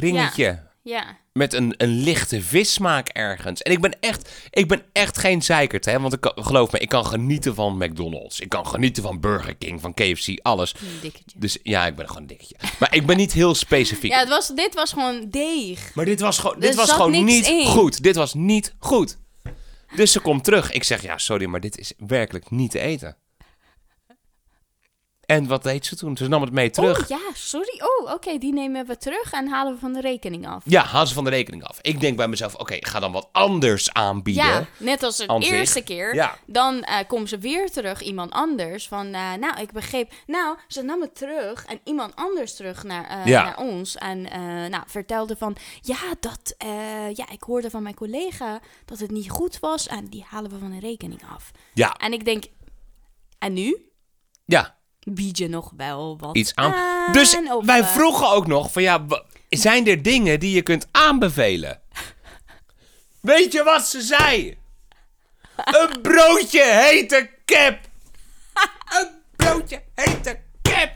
deegringetje. ja. Met een, een lichte vissmaak ergens. En ik ben echt, ik ben echt geen zeikert, hè. Want ik, geloof me, ik kan genieten van McDonald's. Ik kan genieten van Burger King, van KFC, alles. Een dikketje. Dus ja, ik ben gewoon een dikketje. Maar ik ben niet heel specifiek. Ja, het was, dit was gewoon deeg. Maar dit was gewoon, dit was gewoon niet in. goed. Dit was niet goed. Dus ze komt terug. Ik zeg, ja, sorry, maar dit is werkelijk niet te eten. En wat deed ze toen? Ze nam het mee terug. Oh ja, sorry. Oh, oké, die nemen we terug en halen we van de rekening af. Ja, haalde ze van de rekening af. Ik denk bij mezelf, oké, ga dan wat anders aanbieden. Ja, net als de eerste keer. Ja. Dan eh komt ze weer terug, iemand anders. Van, eh, nou, ik begreep... Nou, ze nam het terug en iemand anders terug naar, eh, Ja. naar ons. En nou, vertelde van... Ja, dat, ja, ik hoorde van mijn collega dat het niet goed was. En die halen we van de rekening af. Ja, En ik denk... En nu? ja, Bied je nog wel wat iets aan. Dus of, wij eh, vroegen ook nog van, ja, zijn er dingen die je kunt aanbevelen? Weet je wat ze zei? Een broodje hete kip. Een broodje hete kip.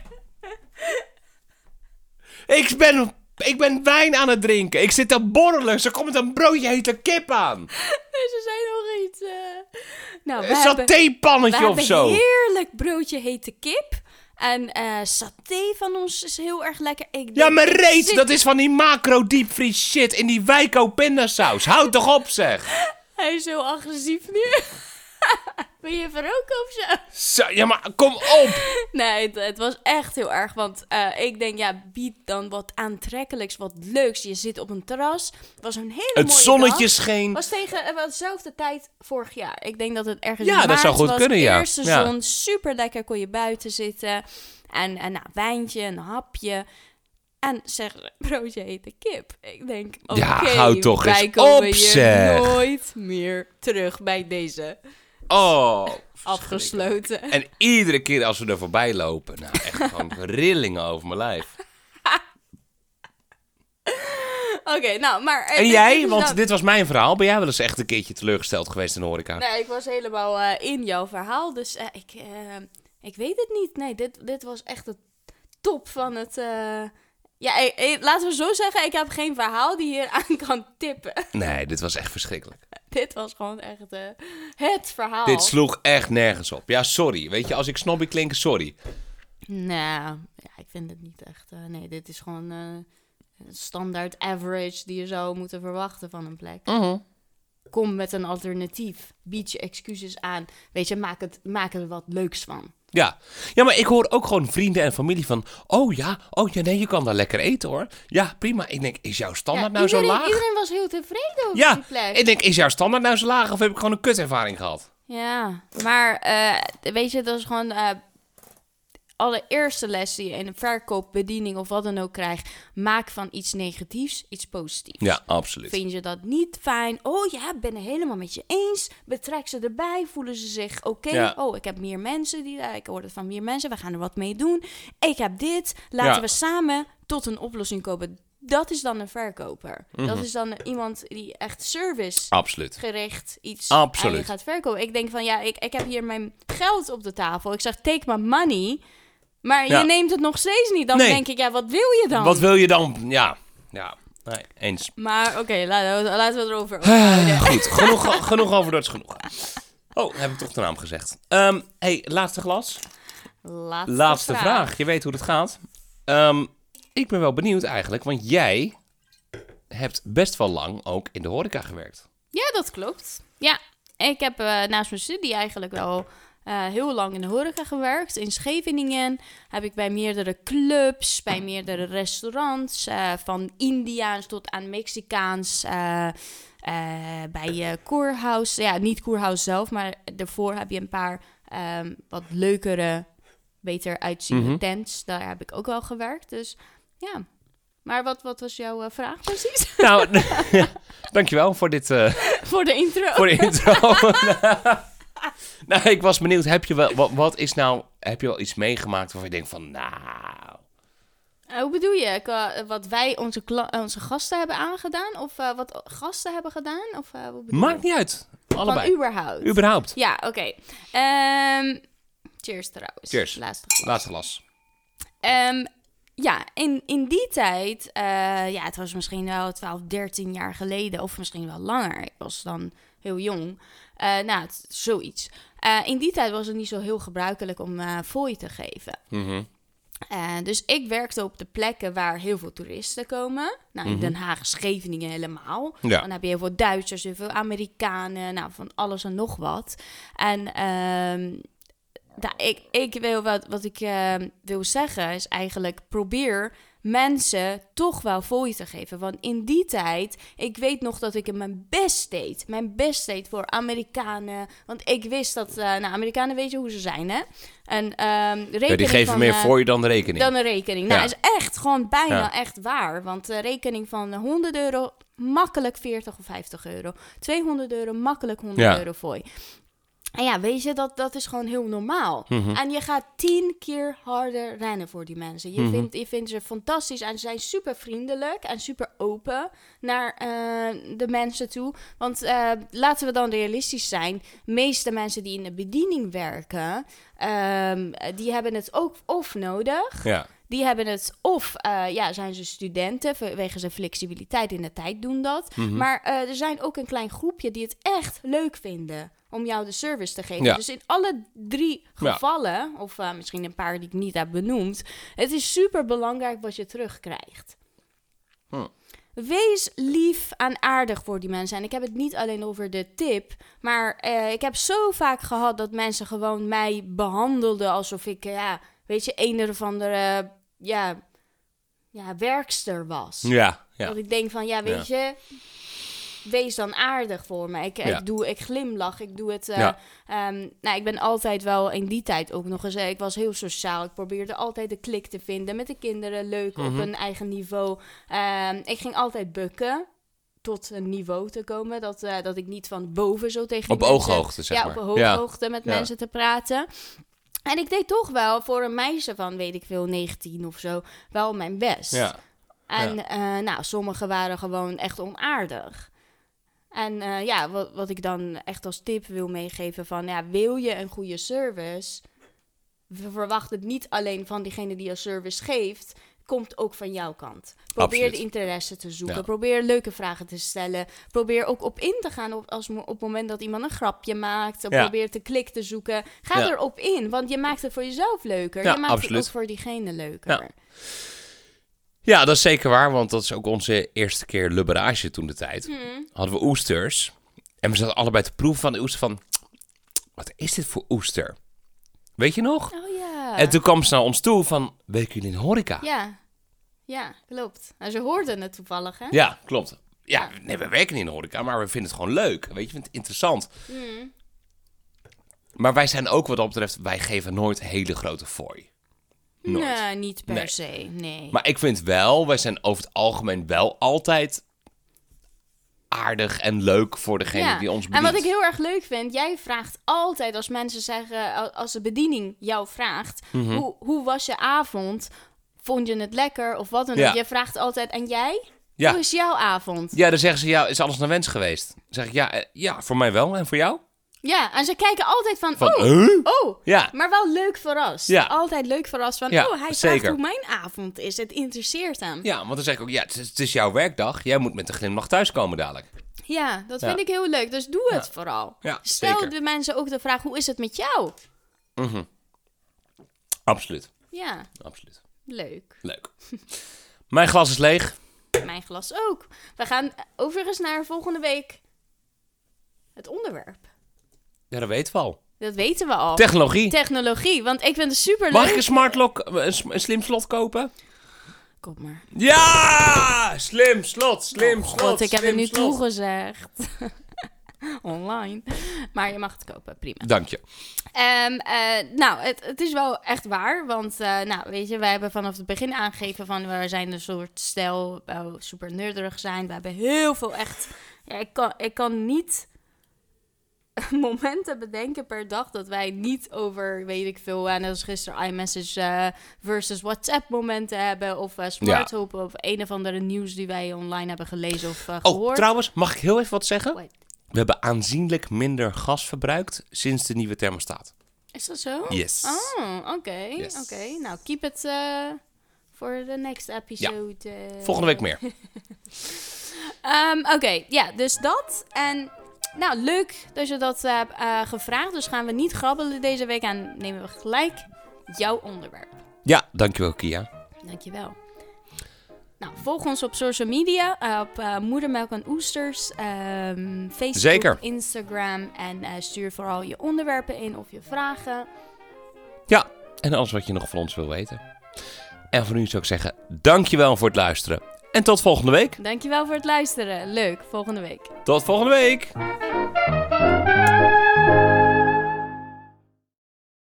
Ik ben, ik ben wijn aan het drinken. Ik zit te borrelen. Ze komt met een broodje hete kip aan. Nee, ze zijn nog iets... eh, Nou, Een satépannetje of zo. heerlijk broodje hete kip. En eh saté van ons is heel erg lekker. Ik Ja, maar reet, zit- dat is van die macro diepvries shit in die Wijko pindasaus. Houd toch op, zeg. Hij is zo agressief nu. Wil je verroken of zo? Zo, ja, maar kom op. Nee, het, het was echt heel erg. Want eh, ik denk, ja, bied dan wat aantrekkelijks, wat leuks. Je zit op een terras. Het was een hele Het mooie zonnetje dag. scheen. was tegen dezelfde tijd vorig jaar. Ik denk dat het ergens Ja, in dat maart zou goed was. kunnen, ja. Eerste Ja. zon, super lekker, kon je buiten zitten. En, en nou, wijntje, een hapje. En zeg, broodje hete kip. Ik denk, oké, Ja, hou toch wij eens komen op, hier nooit meer terug bij deze Oh. afgesloten. En iedere keer als we er voorbij lopen, nou echt gewoon rillingen over mijn lijf. Oké, nou, maar... eh, En jij, want dan- dit was mijn verhaal. Ben jij wel eens echt een keertje teleurgesteld geweest in de horeca? Nee, ik was helemaal eh, in jouw verhaal. Dus eh, ik, ik weet het niet. Nee, dit, dit was echt de top van het... eh, Ja, laten we zo zeggen, ik heb geen verhaal die hier aan kan tippen. Nee, dit was echt verschrikkelijk. dit was gewoon echt eh, het verhaal. Dit sloeg echt nergens op. Ja, sorry. Weet je, als ik snobby klink, sorry. Nou, ja, ik vind het niet echt... eh, nee, dit is gewoon eh, standaard average die je zou moeten verwachten van een plek. Kom met een alternatief. Bied je excuses aan. Weet je, maak, het, maak er wat leuks van. Ja. ja, maar ik hoor ook gewoon vrienden en familie van... Oh ja, oh ja, nee, je kan daar lekker eten hoor. Ja, prima. Ik denk, is jouw standaard Ja, nou zo laag? Iedereen was heel tevreden over Ja, die plek. ik denk, is jouw standaard nou zo laag of heb ik gewoon een kutervaring gehad? Ja, maar eh, weet je, dat is gewoon eh allereerste les die je in een verkoop, bediening of wat dan ook krijgt. Maak van iets negatiefs iets positiefs. Ja, absoluut. Vind je dat niet fijn? Oh ja, ben het helemaal met je eens. Betrek ze erbij. Voelen ze zich oké? Ja. Oh, ik heb meer mensen die ik hoor het van meer mensen. We gaan er wat mee doen. Ik heb dit. Laten Ja. we samen tot een oplossing komen. Dat is dan een verkoper. Mhm. Dat is dan iemand die echt service Absoluut. gericht iets Absoluut. gaat verkopen. Ik denk van ja, ik, ik heb hier mijn geld op de tafel. Ik zeg take my money. Maar Ja. je neemt het nog steeds niet. Dan Nee. denk ik, ja, wat wil je dan? Wat wil je dan? Ja, ja. Nee, eens. Maar oké, laten, we, laten we het erover houden. Goed, genoeg, genoeg over dat is genoeg. Oh, heb ik toch de naam gezegd. Ehm hey, laatste glas. Laatste, Laatste vraag. Je weet hoe het gaat. Ehm, ik ben wel benieuwd eigenlijk, want jij hebt best wel lang ook in de horeca gewerkt. Ja, dat klopt. Ja, ik heb eh, naast mijn studie eigenlijk wel eh, heel lang in de horeca gewerkt. In Scheveningen heb ik bij meerdere clubs, bij meerdere restaurants, eh, van Indiaans tot aan Mexicaans. eh, bij Koerhuis, ja, niet Koerhuis zelf, maar daarvoor heb je een paar ehm, wat leukere, beter uitziende Mhm. tents. Daar heb ik ook wel gewerkt. Dus ja. Maar wat, wat was jouw vraag precies? Nou, dankjewel voor dit, Voor de intro. voor de intro. nou, ik was benieuwd, heb je wel, wat, wat is nou, heb je wel iets meegemaakt waarvan je denkt van, nou... Eh, hoe bedoel je? Qua- wat wij onze, onze gasten hebben aangedaan? Of eh, wat gasten hebben gedaan? Of, eh, bedoel Maakt je? niet uit. Van Allebei. überhaupt. Überhaupt. Ja, oké. Ehm, cheers trouwens. Cheers. Laatste glas. Laatste glas. Ehm, ja, in, in die tijd, eh, ja, het was misschien wel 12, 13 jaar geleden, of misschien wel langer. Ik was dan heel jong. Eh, nou, het- zoiets. Eh, in die tijd was het niet zo heel gebruikelijk om eh fooi te geven. Eh, dus ik werkte op de plekken waar heel veel toeristen komen. Nou, in Mhm. Den Haag, Scheveningen helemaal. Ja. Dan heb je heel veel Duitsers, heel veel Amerikanen, nou, van alles en nog wat. En ehm, nou, ik, ik wil wat, wat ik ehm, wil zeggen is eigenlijk probeer mensen toch wel fooi te geven. Want in die tijd, ik weet nog dat ik mijn best deed. Mijn best deed voor Amerikanen. Want ik wist dat, eh nou, Amerikanen weet je hoe ze zijn, hè? En ehm rekening Ja, die geven van, meer eh, voor je dan de rekening. dan een rekening. Nou, Ja. is echt gewoon bijna Ja. echt waar. Want een rekening van 100 euro, makkelijk 40 of 50 euro. 200 euro, makkelijk 100 Ja. euro voor je. En ja, weet je, dat, dat is gewoon heel normaal. Mhm. En je gaat tien keer harder rennen voor die mensen. Je, Mhm. vindt, je vindt ze fantastisch en ze zijn super vriendelijk en super open naar eh, de mensen toe. Want eh, laten we dan realistisch zijn. De meeste mensen die in de bediening werken, ehm, die hebben het ook of nodig. Ja. Die hebben het of eh, ja, zijn ze studenten, vanwege zijn flexibiliteit in de tijd doen dat. Mhm. Maar eh, er zijn ook een klein groepje die het echt leuk vinden om jou de service te geven. Ja. Dus in alle drie Ja. gevallen, of eh, misschien een paar die ik niet heb benoemd, het is super belangrijk wat je terugkrijgt. Hm. Wees lief en aardig voor die mensen. En ik heb het niet alleen over de tip, maar ik heb zo vaak gehad dat mensen gewoon mij behandelden alsof ik, ja, weet je, een of andere, ja, ja, werkster was. Ja. Ja. Dat ik denk van, ja, weet je, wees dan aardig voor me. Ik, Ja. ik, doe, ik glimlach, ik doe het... eh, Ja. ehm, nou, ik ben altijd wel in die tijd ook nog eens... eh, ik was heel sociaal. Ik probeerde altijd de klik te vinden met de kinderen. Leuk Mhm. op een eigen niveau. Ehm, ik ging altijd bukken tot een niveau te komen. Dat, eh, dat ik niet van boven zo tegen Op ooghoogte, zeg ja, maar. op hooghoogte met mensen te praten. En ik deed toch wel voor een meisje van, weet ik veel, 19 of zo, wel mijn best. Ja. En eh, nou, sommige waren gewoon echt onaardig. En eh, ja, wat, wat ik dan echt als tip wil meegeven van, ja, wil je een goede service, we verwachten het niet alleen van diegene die je service geeft, komt ook van jouw kant. Probeer Absoluut. de interesse te zoeken, Ja. probeer leuke vragen te stellen, probeer ook op in te gaan op, als, op het moment dat iemand een grapje maakt, Ja. probeer te klik te zoeken. Ga Ja. erop in, want je maakt het voor jezelf leuker, Ja, je maakt absoluut. het ook voor diegene leuker. Ja. Ja, dat is zeker waar, want dat is ook onze eerste keer liberage toen de tijd. Hmm. Hadden we oesters. En we zaten allebei te proeven van de oester van... Wat is dit voor oester? Weet je nog? Oh ja. En toen kwam ze naar ons toe van... Werken jullie in de horeca? Ja, ja, klopt. En ze hoorden het toevallig, hè? Ja, klopt. Ja, nee, we werken niet in de horeca, maar we vinden het gewoon leuk. Weet je, we vinden het interessant. Mm. Maar wij zijn ook wat dat betreft... Wij geven nooit hele grote fooi. Nooit. Nee, niet per Nee. se, nee. Maar ik vind wel, wij zijn over het algemeen wel altijd aardig en leuk voor degene ja. die ons en bedient. wat ik heel erg leuk vind, jij vraagt altijd als mensen zeggen, al- als de bediening jou vraagt, Mhm. hoe, hoe was je avond? Vond je het lekker of wat dan ook? Ja. Je vraagt altijd, en jij? Ja. Hoe is jouw avond? Ja, dan zeggen ze, ja, is alles naar wens geweest? Dan zeg ik, ja, eh, ja, voor mij wel. En voor jou? Ja, en ze kijken altijd van, Van, oh, huh? oh. Ja, Maar wel leuk verrast. Ja. Altijd leuk verrast van, Ja, oh, hij zeker. vraagt hoe mijn avond is. Het interesseert hem. ja, want dan zeg ik ook, ja, het is, het is jouw werkdag. Jij moet met een glimlach thuiskomen dadelijk. Ja, dat vind ik heel leuk. Dus doe het vooral. Stel zeker. de mensen ook de vraag, hoe is het met jou? Absoluut, Ja, absoluut. leuk. Leuk. Mijn glas is leeg. Mijn glas ook. We gaan overigens naar volgende week het onderwerp. Ja, dat weten we al. Dat weten we al. Technologie. Technologie, want ik vind het super Mag ik leuk. een smart lock, een, slim slot kopen? Kom maar. Ja! Slim slot, slim Oh, slot, ik heb er nu slot. toegezegd. Online. Maar je mag het kopen, prima. Dank je. Ehm, eh, nou, het, het is wel echt waar. Want, eh, nou, weet je, wij hebben vanaf het begin aangegeven van... we zijn een soort stijl, super nerderig zijn. We hebben heel veel echt... Ja, ik, kan, ik kan niet momenten bedenken per dag... dat wij niet over, weet ik veel... en als gisteren iMessage eh, versus WhatsApp momenten hebben... of eh Smart Home of een of andere nieuws die wij online hebben gelezen of eh, Oh, gehoord. trouwens, mag ik heel even wat zeggen? Wait, We hebben aanzienlijk minder gas verbruikt sinds de nieuwe thermostaat. Is dat zo? Yes. Oh, oké. Yes. Oké, nou, keep it voor de next episode. eh. Volgende week meer. Ehm, oké, ja, dus dat. En nou, leuk dat je dat hebt eh, gevraagd. Dus gaan we niet grabbelen deze week en nemen we gelijk jouw onderwerp. Ja, dankjewel Kia. Dankjewel. Nou, volg ons op social media, eh, op eh, Moedermelk en Oesters, ehm, Facebook, Zeker. Instagram. En eh, stuur vooral je onderwerpen in of je vragen. Ja, en alles wat je nog van ons wil weten. En voor nu zou ik zeggen, dankjewel voor het luisteren. En tot volgende week. Dankjewel voor het luisteren. Leuk, volgende week. Tot volgende week.